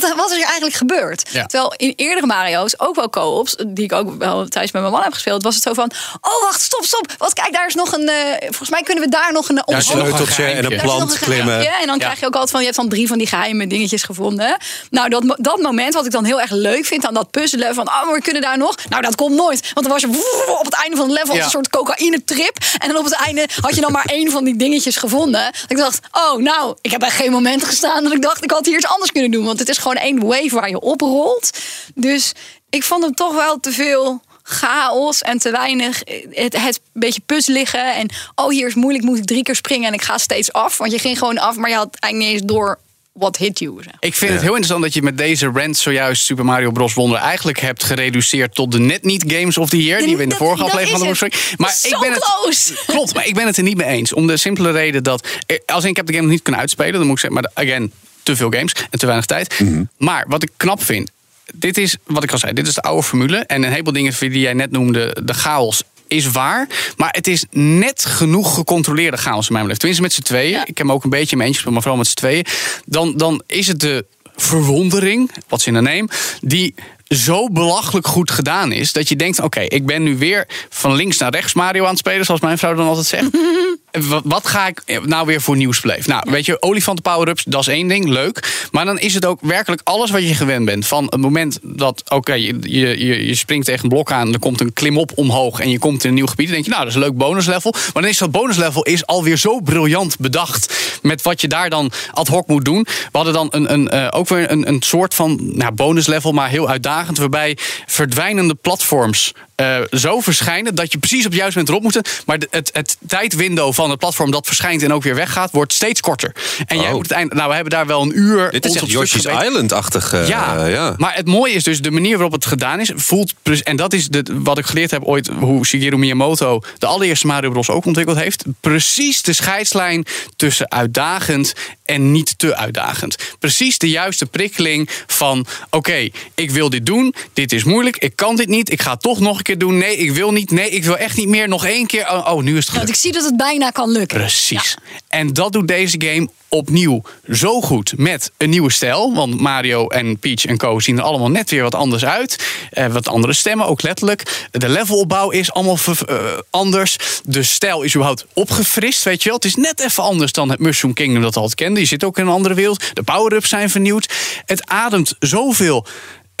Wat, wat is er eigenlijk gebeurd? Ja. Terwijl in eerdere Mario's, ook wel co-ops, die ik ook wel tijdens met mijn man heb gespeeld, was het zo van: Oh, wacht, stop, stop. Wat, kijk, daar is nog een. eh, volgens mij kunnen we daar nog een. Ja, omhoog- Sleuteltje en een plant een klimmen. geheimtje. En dan Ja. krijg je ook altijd van, je hebt dan drie van die geheime dingetjes gevonden. Nou, dat, dat moment wat ik dan heel erg leuk vind aan dat puzzelen van, oh, maar we kunnen daar nog. Nou, dat komt nooit. Want dan was je woe, op het einde van het level als Ja. een soort cocaïne trip. En dan op het einde had je dan maar één van die dingetjes gevonden. Dat ik dacht, oh, nou, ik heb bij geen moment gestaan dat ik dacht, ik had hier iets anders kunnen doen. Want het is gewoon één wave waar je oprolt. Dus ik vond hem toch wel te veel chaos en te weinig het, het beetje puzzeligen. En oh, hier is moeilijk, moet ik drie keer springen en ik ga steeds af. Want je ging gewoon af, maar je had eigenlijk niet eens door what hit you. zeg. Ik vind het heel interessant dat je met deze rant zojuist Super Mario Bros. Wonder eigenlijk hebt gereduceerd tot de net niet Games of the Year. Die we in de Dat- vorige aflevering hadden het. besproken. Maar Zo ik ben het. close. Klopt, maar ik ben het er niet mee eens. Om de simpele reden dat. eh, Als ik heb de game nog niet kunnen uitspelen, dan moet ik zeggen. Maar again, te veel games en te weinig tijd. Maar wat ik knap vind. Dit is wat ik al zei, dit is de oude formule. En een heleboel dingen die jij net noemde, de chaos, is waar. Maar het is net genoeg gecontroleerde chaos in mijn beleving. Tenminste met z'n tweeën. Ja. Ik heb hem ook een beetje in mijn eentje maar vooral met z'n tweeën. Dan, dan is het de verwondering, wat ze in de neem, die zo belachelijk goed gedaan is dat je denkt: oké, ik ben nu weer van links naar rechts Mario aan het spelen, zoals mijn vrouw dan altijd zegt. wat, wat ga ik nou weer voor nieuws beleven? Nou, weet je, olifanten power-ups, dat is één ding, leuk. Maar dan is het ook werkelijk alles wat je gewend bent. Van het moment dat, oké, je, je, je, je springt tegen een blok aan, er komt een klimop omhoog en je komt in een nieuw gebied. Dan denk je, nou, dat is een leuk bonuslevel. Maar dan is dat bonuslevel is alweer zo briljant bedacht met wat je daar dan ad hoc moet doen. We hadden dan een, een, eh, ook weer een, een soort van nou, bonuslevel, maar heel uitdagend, waarbij verdwijnende platforms eh, zo verschijnen dat je precies op het juiste moment erop moet. Maar het, het tijdwindow van het platform dat verschijnt en ook weer weggaat, wordt steeds korter. En jij Oh. moet het eind. Nou, we hebben daar wel een uur. Dit is echt Yoshi's. Island-achtig. eh, Ja, ja. maar het mooie is dus de manier waarop het gedaan is. Voelt en dat is de, wat ik geleerd heb ooit hoe Shigeru Miyamoto de allereerste Mario Bros ook ontwikkeld heeft. Precies de scheidslijn tussen uitdagend en niet te uitdagend. Precies de juiste prikkeling van oké, ik wil dit doen, dit is moeilijk, ik kan dit niet, ik ga toch nog een keer doen. Nee, ik wil niet, nee, ik wil echt niet meer, nog één keer. Oh, oh, nu is het Want gelukt. ik zie dat het bijna kan lukken. Precies. En dat doet deze game opnieuw zo goed met een nieuwe stijl. Want Mario en Peach en Co. zien er allemaal net weer wat anders uit. Eh, wat andere stemmen, ook letterlijk. De levelopbouw is allemaal eh, anders. De stijl is überhaupt opgefrist, weet je wel. Het is net even anders dan het Mushroom Kingdom dat we altijd kenden. Je zit ook in een andere wereld. De power-ups zijn vernieuwd. Het ademt zoveel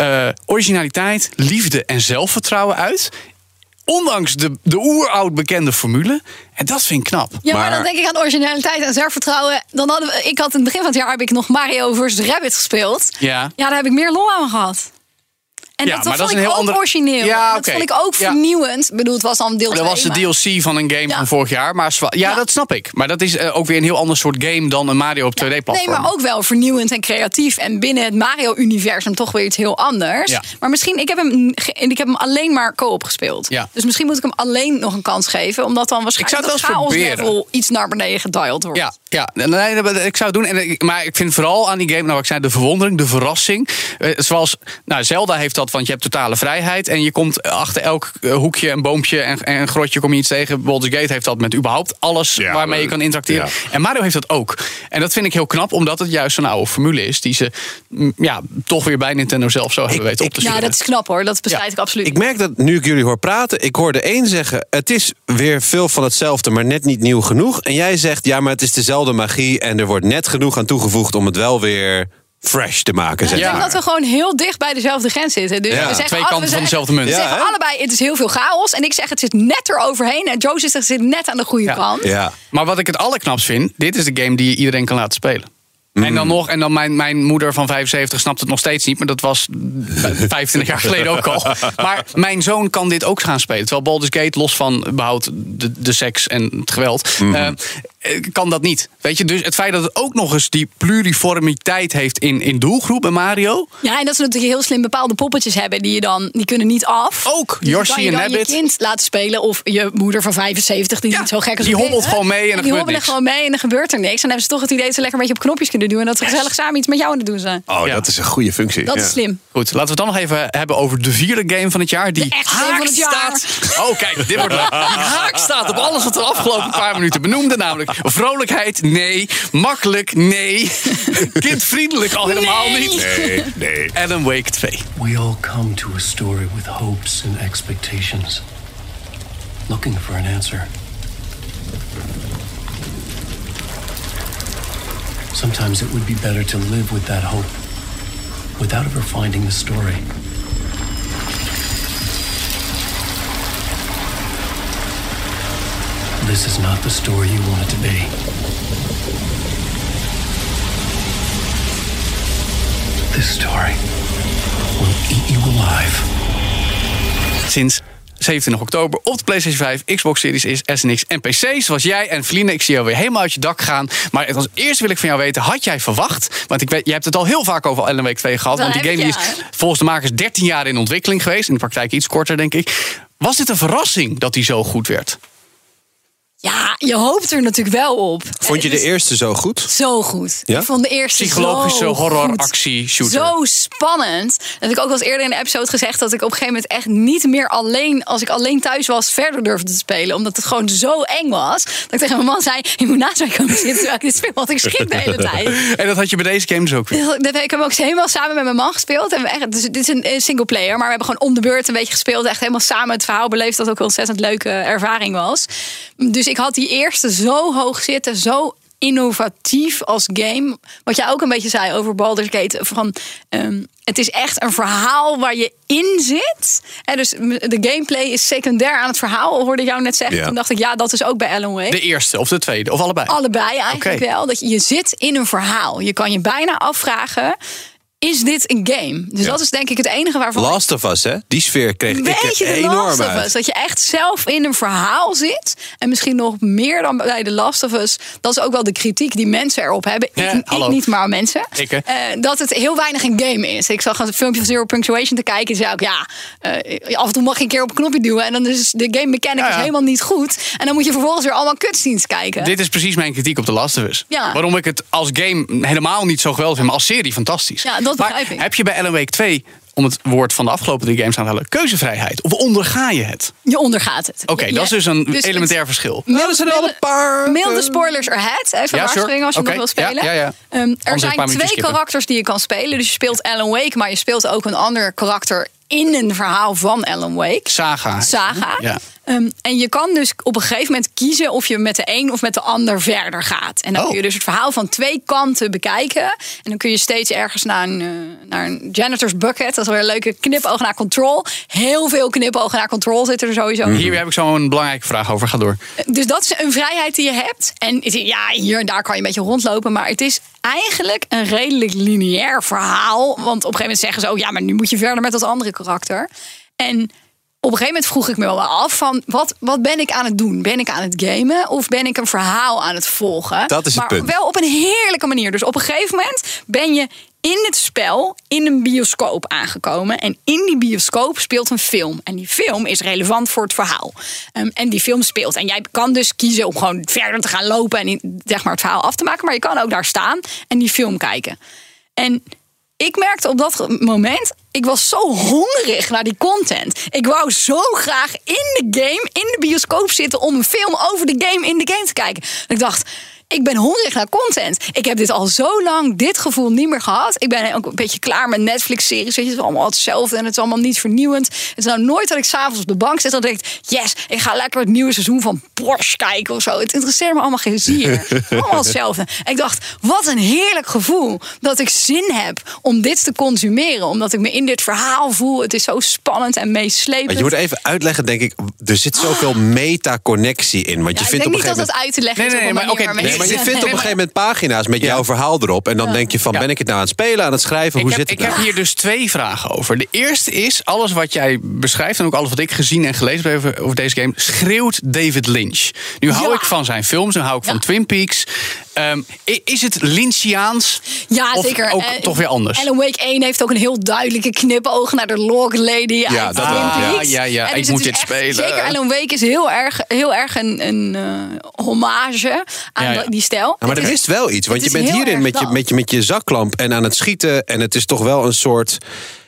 eh, originaliteit, liefde en zelfvertrouwen uit. Ondanks de, de oeroud bekende formule. En dat vind ik knap. Ja, maar, Maar- dan denk ik aan originaliteit en zelfvertrouwen. Dan hadden we, ik had in het begin van het jaar heb ik nog Mario vs. Rabbit gespeeld. Ja. Ja, daar heb ik meer lol aan gehad. En Ja, dat, maar dat vond ik een heel ook ander- origineel. Ja, dat vond ik ook vernieuwend. Ik bedoel, het was dan deel Dat 2. was de DLC van een game van vorig jaar. Maar ja, dat snap ik. Maar dat is eh, ook weer een heel ander soort game dan een Mario op 2D-platform. Nee, maar ook wel vernieuwend en creatief. En binnen het Mario-universum toch weer iets heel anders. Maar misschien, ik heb hem, ik heb hem alleen maar co-op gespeeld. Ja. Dus misschien moet ik hem alleen nog een kans geven. Omdat dan waarschijnlijk zou het het wel eens chaos proberen. level iets naar beneden gedialed wordt. Ja, ja. Nee, ik zou het doen. Maar ik vind vooral aan die game, nou, ik zei, de verwondering, de verrassing. Eh, zoals, nou, Zelda heeft dat Want je hebt totale vrijheid. En je komt achter elk eh, hoekje, een boompje en, en een grotje kom je iets tegen. Baldur's Gate heeft dat met überhaupt alles Ja, waarmee je maar- kan interacteren. ja. En Mario heeft dat ook. En dat vind ik heel knap, omdat het juist zo'n oude formule is. Die ze mm, ja, toch weer bij Nintendo zelf zo hebben weten op te Ja, sturen. dat is knap hoor. Dat bestrijd ik absoluut. Ik merk dat nu ik jullie hoor praten, ik hoor de een zeggen: het is weer veel van hetzelfde, maar net niet nieuw genoeg. En jij zegt: ja, maar het is dezelfde magie en er wordt net genoeg aan toegevoegd om het wel weer fresh te maken. Zeg Ik denk Ja. dat we gewoon heel dicht bij dezelfde grens zitten. Dus Ja. we zeggen Twee kanten we van dezelfde munt. We Ja, zeggen allebei, het is heel veel chaos. En ik zeg, het zit net eroverheen. En Joe zegt, het zit net aan de goede Ja. kant. Ja. Maar wat ik het allerknapst vind, dit is de game die je iedereen kan laten spelen. En Mm. dan nog, en dan mijn, mijn moeder van 75 snapt het nog steeds niet, maar dat was 25 jaar geleden ook al. Maar mijn zoon kan dit ook gaan spelen. Terwijl Baldur's Gate, los van überhaupt de, de seks en het geweld, Mhm. eh, kan dat niet. Weet je, dus het feit dat het ook nog eens die pluriformiteit heeft in, in doelgroep bij Mario. Ja, en dat ze natuurlijk heel slim bepaalde poppetjes hebben die je dan die kunnen niet af. Ook, Dus Yoshi je en dan Rabbit. je kind laten spelen of je moeder van 75 die Ja, niet zo gek is. die hobbelt gewoon mee en er die gebeurt niks. gewoon mee en er gebeurt er niks. Dan hebben ze toch het idee dat ze lekker een beetje op knopjes kunnen doen en dat ze gezellig samen iets met jou aan het doen zijn. Oh, Ja. dat is een goede functie. Dat Ja. is slim. Goed, laten we het dan nog even hebben over de vierde game van het jaar. Die jaar. staat. Oh, kijk, dit wordt. Die haak staat op alles wat we de afgelopen paar minuten benoemden. Namelijk vrolijkheid, nee. Makkelijk, nee. Kindvriendelijk al helemaal Nee. niet. Nee, nee. Alan Wake 2. We all come to a story with hopes and expectations, looking for an answer. Sometimes it would be better to live with that hope without ever finding the story. This is not the story you want it to be. This story will eat you alive. Sinds 27 oktober op de PlayStation 5, Xbox Series is, SNX en PC. Zoals jij en Feline, ik zie jou weer helemaal uit je dak gaan. Maar als eerste wil ik van jou weten, had jij verwacht... want ik weet, jij hebt het al heel vaak over Alan Wake 2 gehad... Dat want die game ja. is volgens de makers 13 jaar in ontwikkeling geweest. In de praktijk iets korter, denk ik. Was dit een verrassing dat die zo goed werd? Ja, je hoopt er natuurlijk wel op. Vond je de is eerste zo goed? Zo goed. Ja? Ik vond de eerste Psychologische zo horror, goed. actie, shooter. Zo spannend. Dat heb ik ook wel eens eerder in de episode gezegd dat ik op een gegeven moment echt niet meer alleen, als ik alleen thuis was, verder durfde te spelen. Omdat het gewoon zo eng was. Dat ik tegen mijn man zei: Je moet naast mij komen zitten terwijl ik dit speel, want ik schrik de hele tijd. En dat had je bij deze game dus ook weer. Dat heb ik hem ook helemaal samen met mijn man gespeeld. En we echt, dus dit is een, een single player, maar we hebben gewoon om de beurt een beetje gespeeld. Echt helemaal samen het verhaal beleefd. Dat ook een ontzettend leuke ervaring was. Dus ik had die eerste zo hoog zitten, zo innovatief als game. Wat jij ook een beetje zei over Baldur's Gate. Van, ehm, het is echt een verhaal waar je in zit. En dus de gameplay is secundair aan het verhaal, hoorde ik jou net zeggen. Ja. Toen dacht ik, ja, dat is ook bij Alan Wake. De eerste of de tweede, of allebei? Allebei eigenlijk wel. Dat je, je zit in een verhaal. Je kan je bijna afvragen. Is dit een game? Dus Ja. dat is denk ik het enige waarvan. Last of Us, hè? Die sfeer kreeg ik beetje er de enorm Last of uit. Us. Dat je echt zelf in een verhaal zit. En misschien nog meer dan bij de Last of Us. Dat is ook wel de kritiek die mensen erop hebben. Ja, ik, niet, maar mensen. Ik? Eh, dat het heel weinig een game is. Ik zag een filmpje van Zero Punctuation te kijken. En zei ook, ja, eh, af en toe mag je een keer op een knopje duwen. En dan is de game mechanic Ja, ja. is helemaal niet goed. En dan moet je vervolgens weer allemaal cutscenes kijken. Dit is precies mijn kritiek op The Last of Us. Waarom ik het als game helemaal niet zo geweldig vind, maar als serie fantastisch. Ja, dat maar begrijp ik. heb je bij Alan Wake 2, om het woord van de afgelopen drie games aan te halen, keuzevrijheid? Of onderga je het? Je ondergaat het. Oké, dat is dus een dus het- elementair verschil. Milde, er zijn wel een paar, milde eh, spoilers ahead. Even Ja, waarschuwing sure. als je nog wil spelen. ja. Ehm, er zijn twee karakters die je kan spelen. Dus je speelt Alan Wake, maar je speelt ook een ander karakter in een verhaal van Alan Wake. Saga. Saga. Ja. Ehm, en je kan dus op een gegeven moment kiezen of je met de een of met de ander verder gaat. En dan Oh. kun je dus het verhaal van twee kanten bekijken. En dan kun je steeds ergens naar een, eh, naar een janitor's bucket. Dat is weer een leuke knipoog naar control. Heel veel knipogen naar control zitten er sowieso. Hier heb ik zo een belangrijke vraag over. Ga door. Dus dat is een vrijheid die je hebt. En ja, hier en daar kan je een beetje rondlopen. Maar het is eigenlijk een redelijk lineair verhaal. Want op een gegeven moment zeggen ze ook... ja, maar nu moet je verder met dat andere karakter. En op een gegeven moment vroeg ik me wel af van... wat, wat ben ik aan het doen? Ben ik aan het gamen of ben ik een verhaal aan het volgen? Dat is het maar punt. wel op een heerlijke manier. Dus op een gegeven moment ben je in het spel in een bioscoop aangekomen. En in die bioscoop speelt een film. En die film is relevant voor het verhaal. Ehm, en die film speelt. En jij kan dus kiezen om gewoon verder te gaan lopen en in- zeg maar, het verhaal af te maken. Maar je kan ook daar staan en die film kijken. En ik merkte op dat moment, ik was zo hongerig naar die content. Ik wou zo graag in de game, in de bioscoop zitten om een film over de game in de game te kijken. Ik dacht, ik ben hongerig naar content. Ik heb dit al zo lang, dit gevoel niet meer gehad. Ik ben ook een beetje klaar met Netflix-series. Weet je, het is allemaal hetzelfde en het is allemaal niet vernieuwend. Het is nou nooit dat ik s'avonds op de bank zit en denk: yes, ik ga lekker het nieuwe seizoen van Porsche kijken of zo. Het interesseert me allemaal geen zier. allemaal hetzelfde. En ik dacht, wat een heerlijk gevoel dat ik zin heb om dit te consumeren. Omdat ik me in dit verhaal voel. Het is zo spannend en meeslepend. Maar je moet even uitleggen, denk ik. Er zit zoveel meta-connectie in. Want Ja, je ik vindt denk op een niet dat het moment. uit te leggen Nee, is nee, maar manier waarmee Nee, je maar je vindt op een gegeven moment pagina's met jouw verhaal erop. En dan denk je van, ben ik het nou aan het spelen, aan het schrijven? Hoe ik heb, zit het ik nou? heb hier dus twee vragen over. De eerste is, alles wat jij beschrijft... en ook alles wat ik gezien en gelezen heb over, deze game... schreeuwt David Lynch. Nu hou Ja. ik van zijn films, nu hou ik van. Twin Peaks. Ehm, is het Lynchiaans? Ja, of zeker. ook Eh, toch weer anders? Alan Wake 1 heeft ook een heel duidelijke knipoog naar de Log Lady. Ja, uit dat ja. Peaks. Ja, ja, En ik dus moet het is dit echt- spelen. Zeker, Alan Wake is heel erg, heel erg een, een eh, hommage aan Ja, ja. Die stijl. Ja, maar Het er is- mist wel iets. Want je bent hierin met je, met, je, met je zaklamp en aan het schieten. En het is toch wel een soort...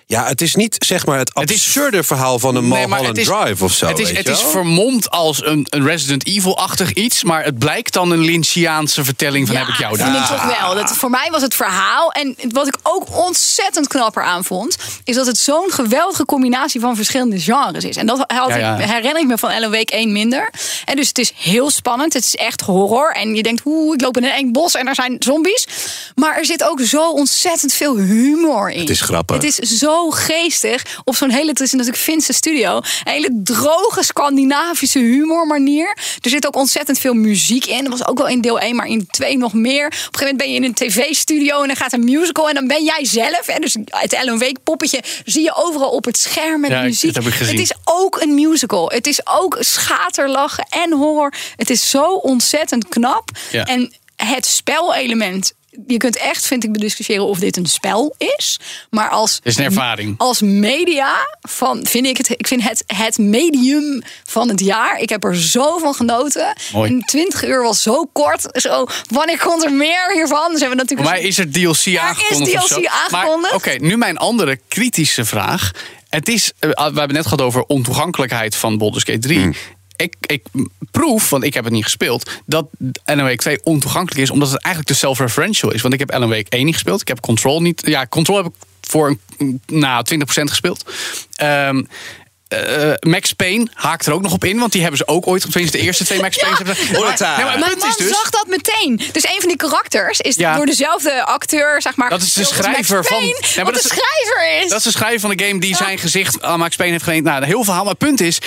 Ja, het is niet zeg maar het Het is- absurde verhaal van een Nee, Mulholland is- Drive of zo. Het is, weet het is vermomd als een, een Resident Evil-achtig iets... maar het blijkt dan een Lynchiaanse vertelling van Ja, heb ik jou vind daar. ik toch wel. Dat, voor mij was het verhaal. En wat ik ook ontzettend knapper aan vond... is dat het zo'n geweldige combinatie van verschillende genres is. En dat had Ja, ja. Ik, herinner ik me van Ellen Week 1 minder. En dus het is heel spannend. Het is echt horror. En je denkt, oeh, ik loop in een eng bos en er zijn zombies. Maar er zit ook zo ontzettend veel humor in. Het is grappig. Het is zo geestig. Op zo'n hele, het is natuurlijk Finse studio. Een hele droge Scandinavische humormanier. Er zit ook ontzettend veel muziek in. Dat was ook wel in deel 1, maar in 2 nog meer. Op een gegeven moment ben je in een tv-studio en dan gaat een musical. En dan ben jij zelf. En dus het Ellen Week poppetje zie je overal op het scherm met Ja, muziek. Het is ook een musical. Het is ook schaterlachen en horror. Het is zo ontzettend knap. Ja. En het spelelement. Je kunt echt, vind ik, bediscussiëren of dit een spel is. Maar als, is een ervaring. als media van, vind ik het, ik vind het het medium van het jaar. Ik heb er zo van genoten. Mooi. En 20 uur was zo kort. Zo, wanneer komt er meer hiervan? Dus hebben we natuurlijk mij is er DLC aangekondigd. of DLC aangekondigd. Maar, Oké, nu mijn andere kritische vraag. Het is, eh, we hebben het net gehad over ontoegankelijkheid van Baldur's Gate 3. Hmm. Ik, ik proef, want ik heb het niet gespeeld, dat Alan Wake 2 ontoegankelijk is, omdat het eigenlijk te self-referential is. Want ik heb Alan Wake 1 niet gespeeld. Ik heb Control niet. Ja, Control heb ik voor een, nou, 20% gespeeld. Ehm, eh, Max Payne haakt er ook nog op in, want die hebben ze ook ooit, tenminste de eerste twee Max Payne's hebben. Maar, nee, maar Mijn man is dus, zag dat meteen. Dus een van die karakters is Ja. door dezelfde acteur, zeg maar. Dat is de schrijver van- Payne, Nee, maar dat de is- schrijver is. Dat is de schrijver van de game die zijn gezicht aan Max Payne heeft geleend. Nou, een heel verhaal. Maar het punt is,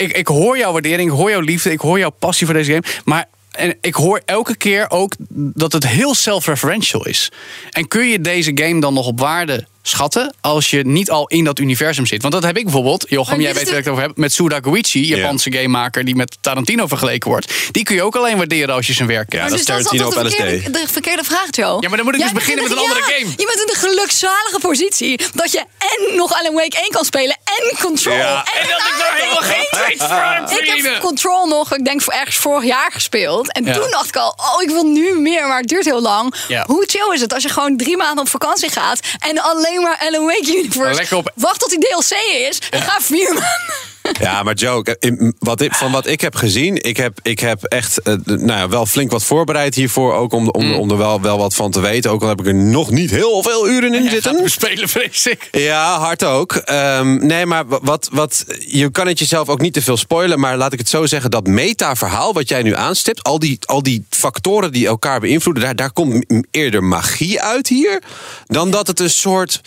ik, ik hoor jouw waardering, ik hoor jouw liefde, ik hoor jouw passie voor deze game. Maar en ik hoor elke keer ook dat het heel self-referential is. En kun je deze game dan nog op waarde schatten als je niet al in dat universum zit? Want dat heb ik bijvoorbeeld, Jochem, jij weet is waar ik het over heb, met Suda Goichi, Japanse gamemaker die met Tarantino vergeleken wordt. Die kun je ook alleen waarderen als je zijn werk kent. Ja, dat is dus dat Tarantino toch op de LSD. verkeerde, de verkeerde vraag, Joe. Ja, maar dan moet ik Jij dus beginnen met een andere ja, game. Je bent in de gelukzalige positie dat je en nog Alan Wake 1 kan spelen en Control. Ja. En dat ik daar helemaal geen tijd voor heb, Ik heb Control nog, ik denk voor ergens vorig jaar gespeeld. En Ja. toen dacht ik al, oh, ik wil nu meer, maar het duurt heel lang. Ja. Hoe chill is het als je gewoon drie maanden op vakantie gaat en alleen maar Alan Wake Universe. Lekker op- Wacht tot die DLC is en ga vier maanden. Ja, maar Joe, wat ik, van wat ik heb gezien, ik heb, ik heb echt eh, nou ja, wel flink wat voorbereid hiervoor. Ook om, om, om er wel, wel wat van te weten. Ook al heb ik er nog niet heel veel uren in zitten. Spelen, vrees ik. Ja, hard ook. Ehm, nee, maar wat, wat, je kan het jezelf ook niet te veel spoilen. Maar laat ik het zo zeggen, dat meta-verhaal wat jij nu aanstipt... al die, al die factoren die elkaar beïnvloeden... daar, daar komt eerder magie uit hier... dan dat het een soort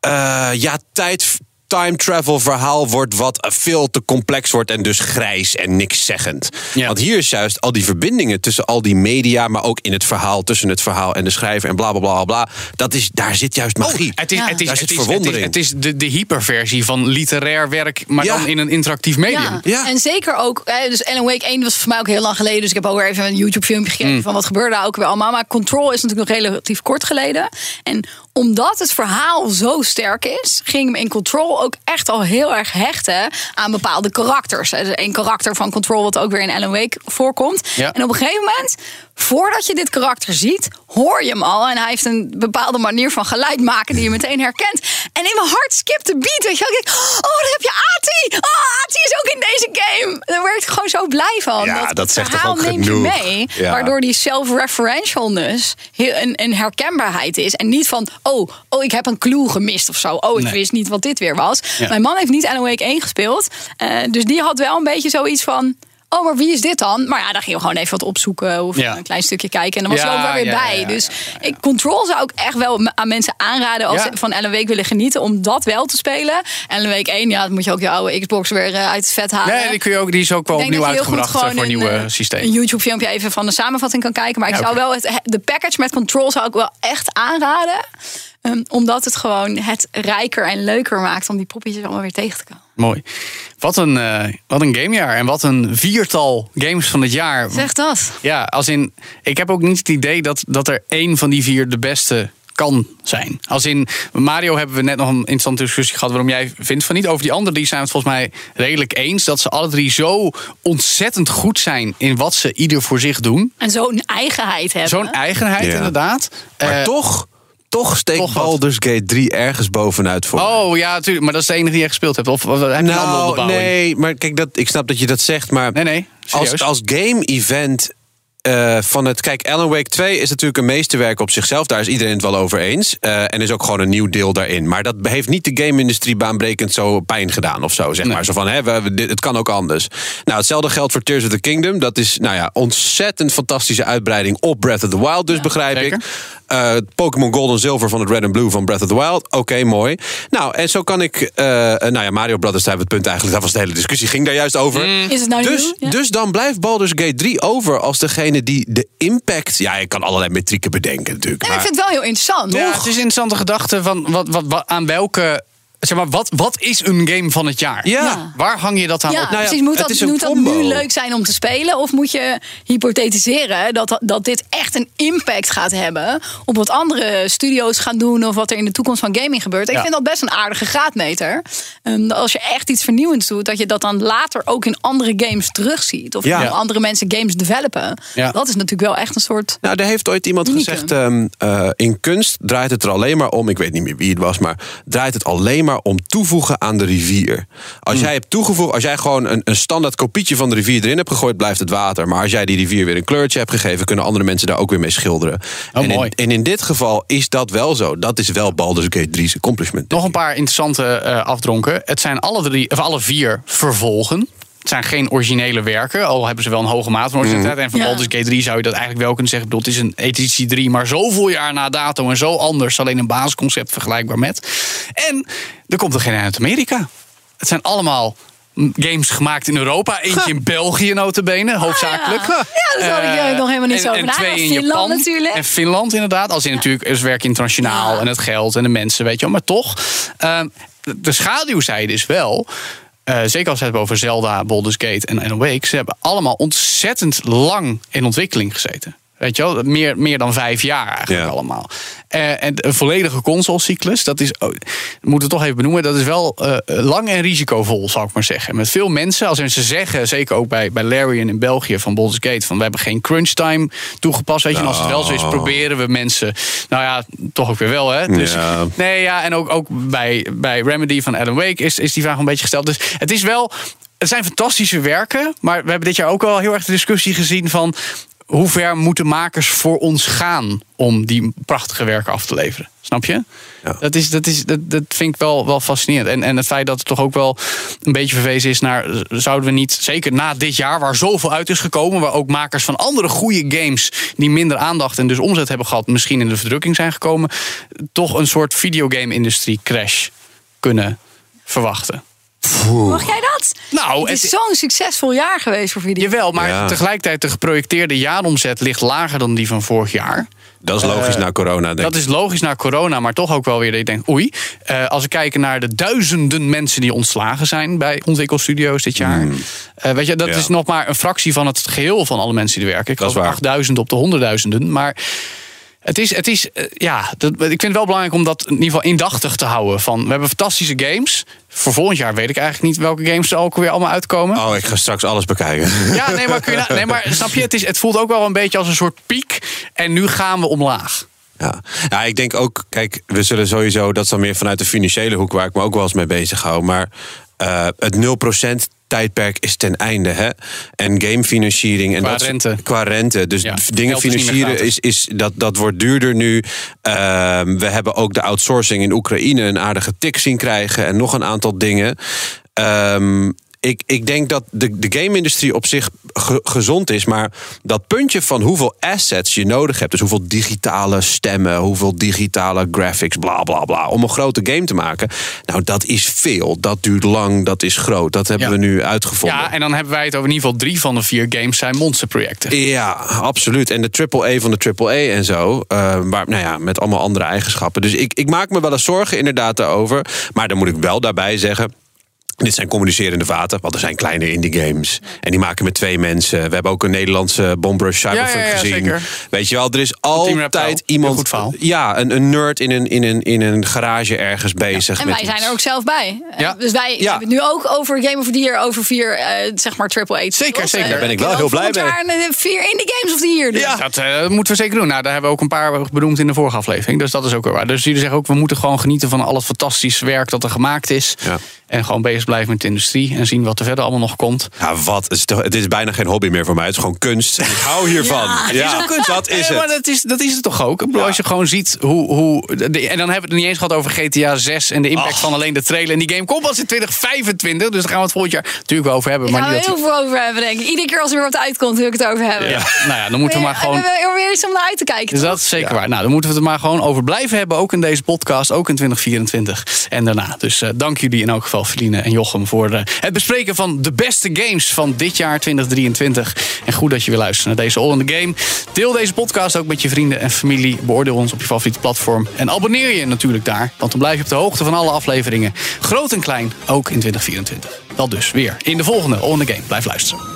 eh, ja, tijd... Time travel verhaal wordt wat veel te complex wordt en dus grijs en niks zeggend. Ja. Want hier is juist al die verbindingen tussen al die media, maar ook in het verhaal, tussen het verhaal en de schrijver en bla bla bla bla. Dat is, daar zit juist magie. Oh, Het is, Ja. het is, Daar het is, verwondering. Het is, het is de, de hyperversie van literair werk, maar Ja. dan in een interactief medium. Ja. Ja. en zeker ook, hè, dus Alan Wake 1 was voor mij ook heel lang geleden. Dus ik heb ook weer even een YouTube filmpje gekeken Mm. van wat gebeurde daar ook weer allemaal. Maar Control is natuurlijk nog relatief kort geleden. En omdat het verhaal zo sterk is, ging me in Control ook echt al heel erg hechten aan bepaalde karakters. Er een karakter van Control wat ook weer in Alan Wake voorkomt. Ja. En op een gegeven moment, voordat je dit karakter ziet, hoor je hem al. En hij heeft een bepaalde manier van geluid maken die je meteen herkent. En in mijn hart skipt de beat. Weet je wel. Ik denk, oh, daar heb je Ati. Oh, Ati is ook in deze game. Daar werd ik gewoon zo blij van. Ja, dat zegt toch verhaal ook neemt je genoeg. mee. Ja. Waardoor die self-referentialness heel een, een herkenbaarheid is. En niet van, oh, oh, ik heb een clue gemist of zo. Oh, ik Nee. wist niet wat dit weer was. Ja. Mijn man heeft niet Alan Wake 1 gespeeld. eh, dus die had wel een beetje zoiets van... Oh, maar wie is dit dan? Maar ja, dan ging je gewoon even wat opzoeken of Ja. een klein stukje kijken. En dan was je ook wel weer bij. dus. Ik, Control zou ik echt wel aan mensen aanraden... als ze van Alan Wake willen genieten, om dat wel te spelen. Alan Wake 1, ja, dan moet je ook je oude Xbox weer eh, uit het vet halen. Nee, die, kun je ook, die is ook wel opnieuw uitgebracht eh, voor een nieuwe een, systeem. Een YouTube-filmpje even van de samenvatting kan kijken. Maar ik zou wel het, de package met Control zou ik wel echt aanraden. Ehm, omdat het gewoon het rijker en leuker maakt om die poppetjes allemaal weer tegen te komen. Mooi. Wat een, eh, wat een gamejaar en wat een viertal games van het jaar. Zeg dat. Ja, als in, ik heb ook niet het idee dat, dat er één van die vier de beste kan zijn. Als in Mario hebben we net nog een interessante discussie gehad waarom jij vindt van niet. Over die andere die zijn het volgens mij redelijk eens. Dat ze alle drie zo ontzettend goed zijn in wat ze ieder voor zich doen. En zo'n eigenheid hebben. Zo'n eigenheid Ja. inderdaad. Maar Eh, toch, toch steekt toch. Baldur's Gate 3 ergens bovenuit voor. mij. Oh ja, natuurlijk. Maar dat is de enige die je gespeeld hebt. Of, of heb je nou, nee, maar kijk, dat, ik snap dat je dat zegt, maar Nee, nee. Als, als game-event eh, van het. Kijk, Alan Wake 2 is natuurlijk een meesterwerk op zichzelf. Daar is iedereen het wel over eens. Eh, en is ook gewoon een nieuw deel daarin. Maar dat heeft niet de game-industrie baanbrekend zo pijn gedaan of zo. Zeg Nee. maar. Zo van, hè, we, we- dit, het kan ook anders. Nou, hetzelfde geldt voor Tears of the Kingdom. Dat is, nou ja, ontzettend fantastische uitbreiding op Breath of the Wild, dus begrijp zeker. ik. Eh, Pokémon Gold en Silver van het Red and Blue van Breath of the Wild. Oké, mooi. Nou, en zo kan ik. nou ja, Mario Brothers, daar hebben we het punt eigenlijk. Dat was de hele discussie. Ging daar juist over. Mm. Is het nou Dus, nieuw? Ja. dus dan blijft Baldur's Gate 3 over als degene die de impact. Ja, je kan allerlei metrieken bedenken natuurlijk. En ik maar- vind het wel heel interessant. Ja, toch? het is een interessante gedachte van wat, wat, wat, aan welke. Zeg maar, wat, wat is een game van het jaar? Ja. Ja. Waar hang je dat aan Ja, op? Nou ja, precies. Moet, het dat, moet dat nu leuk zijn om te spelen? Of moet je hypothetiseren dat, dat dit echt een impact gaat hebben... op wat andere studio's gaan doen... of wat er in de toekomst van gaming gebeurt? Ik vind dat best een aardige graadmeter. Ehm, als je echt iets vernieuwends doet... dat je dat dan later ook in andere games terugziet. Of andere mensen games developen. Ja. Dat is natuurlijk wel echt een soort... Nou, er heeft ooit iemand Unieke. gezegd: ehm, eh, in kunst draait het er alleen maar om. Ik weet niet meer wie het was, maar draait het alleen maar om toevoegen aan de rivier. Als jij hebt toegevoegd, als jij gewoon een, een standaard kopietje van de rivier erin hebt gegooid, blijft het water. Maar als jij die rivier weer een kleurtje hebt gegeven, kunnen andere mensen daar ook weer mee schilderen. Oh, en, mooi. in, en in dit geval is dat wel zo. Dat is wel Baldur's Gate 3's accomplishment. Nog een paar interessante eh, afdronken. Het zijn alle, drie, of alle vier vervolgen. Het zijn geen originele werken, al hebben ze wel een hoge mate van originaliteit. En van Ja. Baldur's Gate 3 zou je dat eigenlijk wel kunnen zeggen. Ik bedoel, het is een editie 3, maar zoveel jaar na dato en zo anders. Alleen een basisconcept vergelijkbaar met. En er komt er geen uit Amerika. Het zijn allemaal games gemaakt in Europa. Eentje in België notabene, hoofdzakelijk. Ja, daar had ik Eh, nog helemaal niet en- zo over en twee in Finland Japan. natuurlijk. En Finland inderdaad. Als in natuurlijk is werk internationaal Ja. en het geld en de mensen, weet je wel. Maar toch, de- de schaduwzijde is wel. Eh, zeker als we het hebben over Zelda, Baldur's Gate en Wake. Ze hebben allemaal ontzettend lang in ontwikkeling gezeten. Weet je wel, meer, meer dan vijf jaar eigenlijk Ja. allemaal. Eh, en een volledige consolecyclus, dat is, oh, we moeten het toch even benoemen, dat is wel eh, lang en risicovol, zou ik maar zeggen. Met veel mensen, als ze zeggen, zeker ook bij, bij Larian in België van Baldur's Gate, van we hebben geen crunch time toegepast. Weet je, en als het wel zo is, proberen we mensen, nou ja, toch ook weer wel, hè? Dus, Ja. Nee, ja, en ook, ook bij, bij Remedy van Alan Wake is, is die vraag een beetje gesteld. Dus het is wel, het zijn fantastische werken, maar we hebben dit jaar ook wel heel erg de discussie gezien van hoe ver moeten makers voor ons gaan om die prachtige werken af te leveren? Snap je? Ja. Dat, is, dat, is, dat, dat vind ik wel, wel fascinerend. En, en het feit dat het toch ook wel een beetje verwezen is naar... zouden we niet, zeker na dit jaar waar zoveel uit is gekomen... waar ook makers van andere goede games... die minder aandacht en dus omzet hebben gehad... misschien in de verdrukking zijn gekomen... toch een soort videogame-industrie crash kunnen verwachten. Mag jij dat? Nou, het is het- zo'n succesvol jaar geweest voor video. Jawel, maar Ja. tegelijkertijd de geprojecteerde jaaromzet ligt lager dan die van vorig jaar. Dat is logisch Eh, na corona, denk Dat ik. is logisch na corona, maar toch ook wel weer dat je denkt... oei, eh, als we kijken naar de duizenden mensen die ontslagen zijn... bij ontwikkelstudio's dit jaar. eh, weet je, dat Hmm. Ja. is nog maar een fractie van het geheel van alle mensen die er werken. Ik Dat waar. 8000 op de honderdduizenden. Maar Het is, het is eh, ja, dat, ik vind het wel belangrijk om dat in ieder geval indachtig te houden. Van, we hebben fantastische games. Voor volgend jaar weet ik eigenlijk niet welke games er ook weer allemaal uitkomen. Oh, ik ga straks alles bekijken. Ja, nee, maar, kun je, nee, maar snap je, het, is, het voelt ook wel een beetje als een soort piek. En nu gaan we omlaag. Ja. ja, ik denk ook, kijk, we zullen sowieso, dat is dan meer vanuit de financiële hoek waar ik me ook wel eens mee bezig hou. Maar eh, het 0% tijdperk is ten einde. Hè? En gamefinanciering en Qua dat rente. qua rente. Dus Ja, dingen financieren is, is dat, dat wordt duurder nu. Ehm, we hebben ook de outsourcing in Oekraïne een aardige tik zien krijgen en nog een aantal dingen. Ehm, ik, ik denk dat de, de game-industrie op zich ge- gezond is. Maar dat puntje van hoeveel assets je nodig hebt. Dus hoeveel digitale stemmen, hoeveel digitale graphics, bla bla bla. Om een grote game te maken. Nou, dat is veel. Dat duurt lang, dat is groot. Dat hebben Ja. we nu uitgevonden. Ja, en dan hebben wij het over in ieder geval drie van de vier games zijn monsterprojecten. Ja, absoluut. En de triple-A van de triple-A en zo. eh, maar nou ja, met allemaal andere eigenschappen. Dus ik, ik maak me wel eens zorgen inderdaad daarover. Maar dan moet ik wel daarbij zeggen... Dit zijn communicerende vaten, want er zijn kleine indie games. En die maken met twee mensen. We hebben ook een Nederlandse Bombrush Cyberpunk Ja, ja, ja, gezien. zeker. Weet je wel, er is altijd iemand... Ja, een, een nerd in een, in, een, in een garage ergens bezig. En met wij zijn er ook zelf bij. Eh, Ja. Dus wij Ja. hebben het nu ook over Game of the Year, over vier, eh, zeg maar, triple A. Zeker, zeker. Daar ben ik wel heel blij mee. Vier indie games of the year. Dus. Ja. Dat eh, moeten we zeker doen. Nou, daar hebben we ook een paar benoemd in de vorige aflevering. Dus dat is ook wel waar. Dus jullie zeggen ook, we moeten gewoon genieten van al het fantastische werk dat er gemaakt is. En gewoon bezig blijven met de industrie. En zien wat er verder allemaal nog komt. Ja, wat? Het is, toch- het is bijna geen hobby meer voor mij. Het is gewoon kunst. Ik hou hiervan. Ja, dat is Ja, maar het. dat is, dat is het toch ook? Als je gewoon ziet hoe... hoe de- en dan hebben we het niet eens gehad over GTA 6 en de impact van alleen de trailer. En die game komt pas in 2025. Dus daar gaan we het volgend jaar natuurlijk wel over hebben. Daar Maar niet we dat heel veel over hebben, denk ik. Iedere keer als er weer wat uitkomt, wil ik het over hebben. ja, nou ja, dan moeten we maar gewoon... Hebben we weer iets om naar uit te kijken. Dus toch? dat is zeker waar. Nou, dan moeten we het er maar gewoon over blijven hebben. Ook in deze podcast, ook in 2024 en daarna. Dus eh, dank jullie in elk geval, Feline en Jochem, voor eh, het bespreken van de beste games van dit jaar 2023. En goed dat je weer luistert naar deze All in the Game. Deel deze podcast ook met je vrienden en familie. Beoordeel ons op je favoriete platform. En abonneer je natuurlijk daar, want dan blijf je op de hoogte van alle afleveringen. Groot en klein, ook in 2024. Dat dus weer in de volgende All in the Game. Blijf luisteren.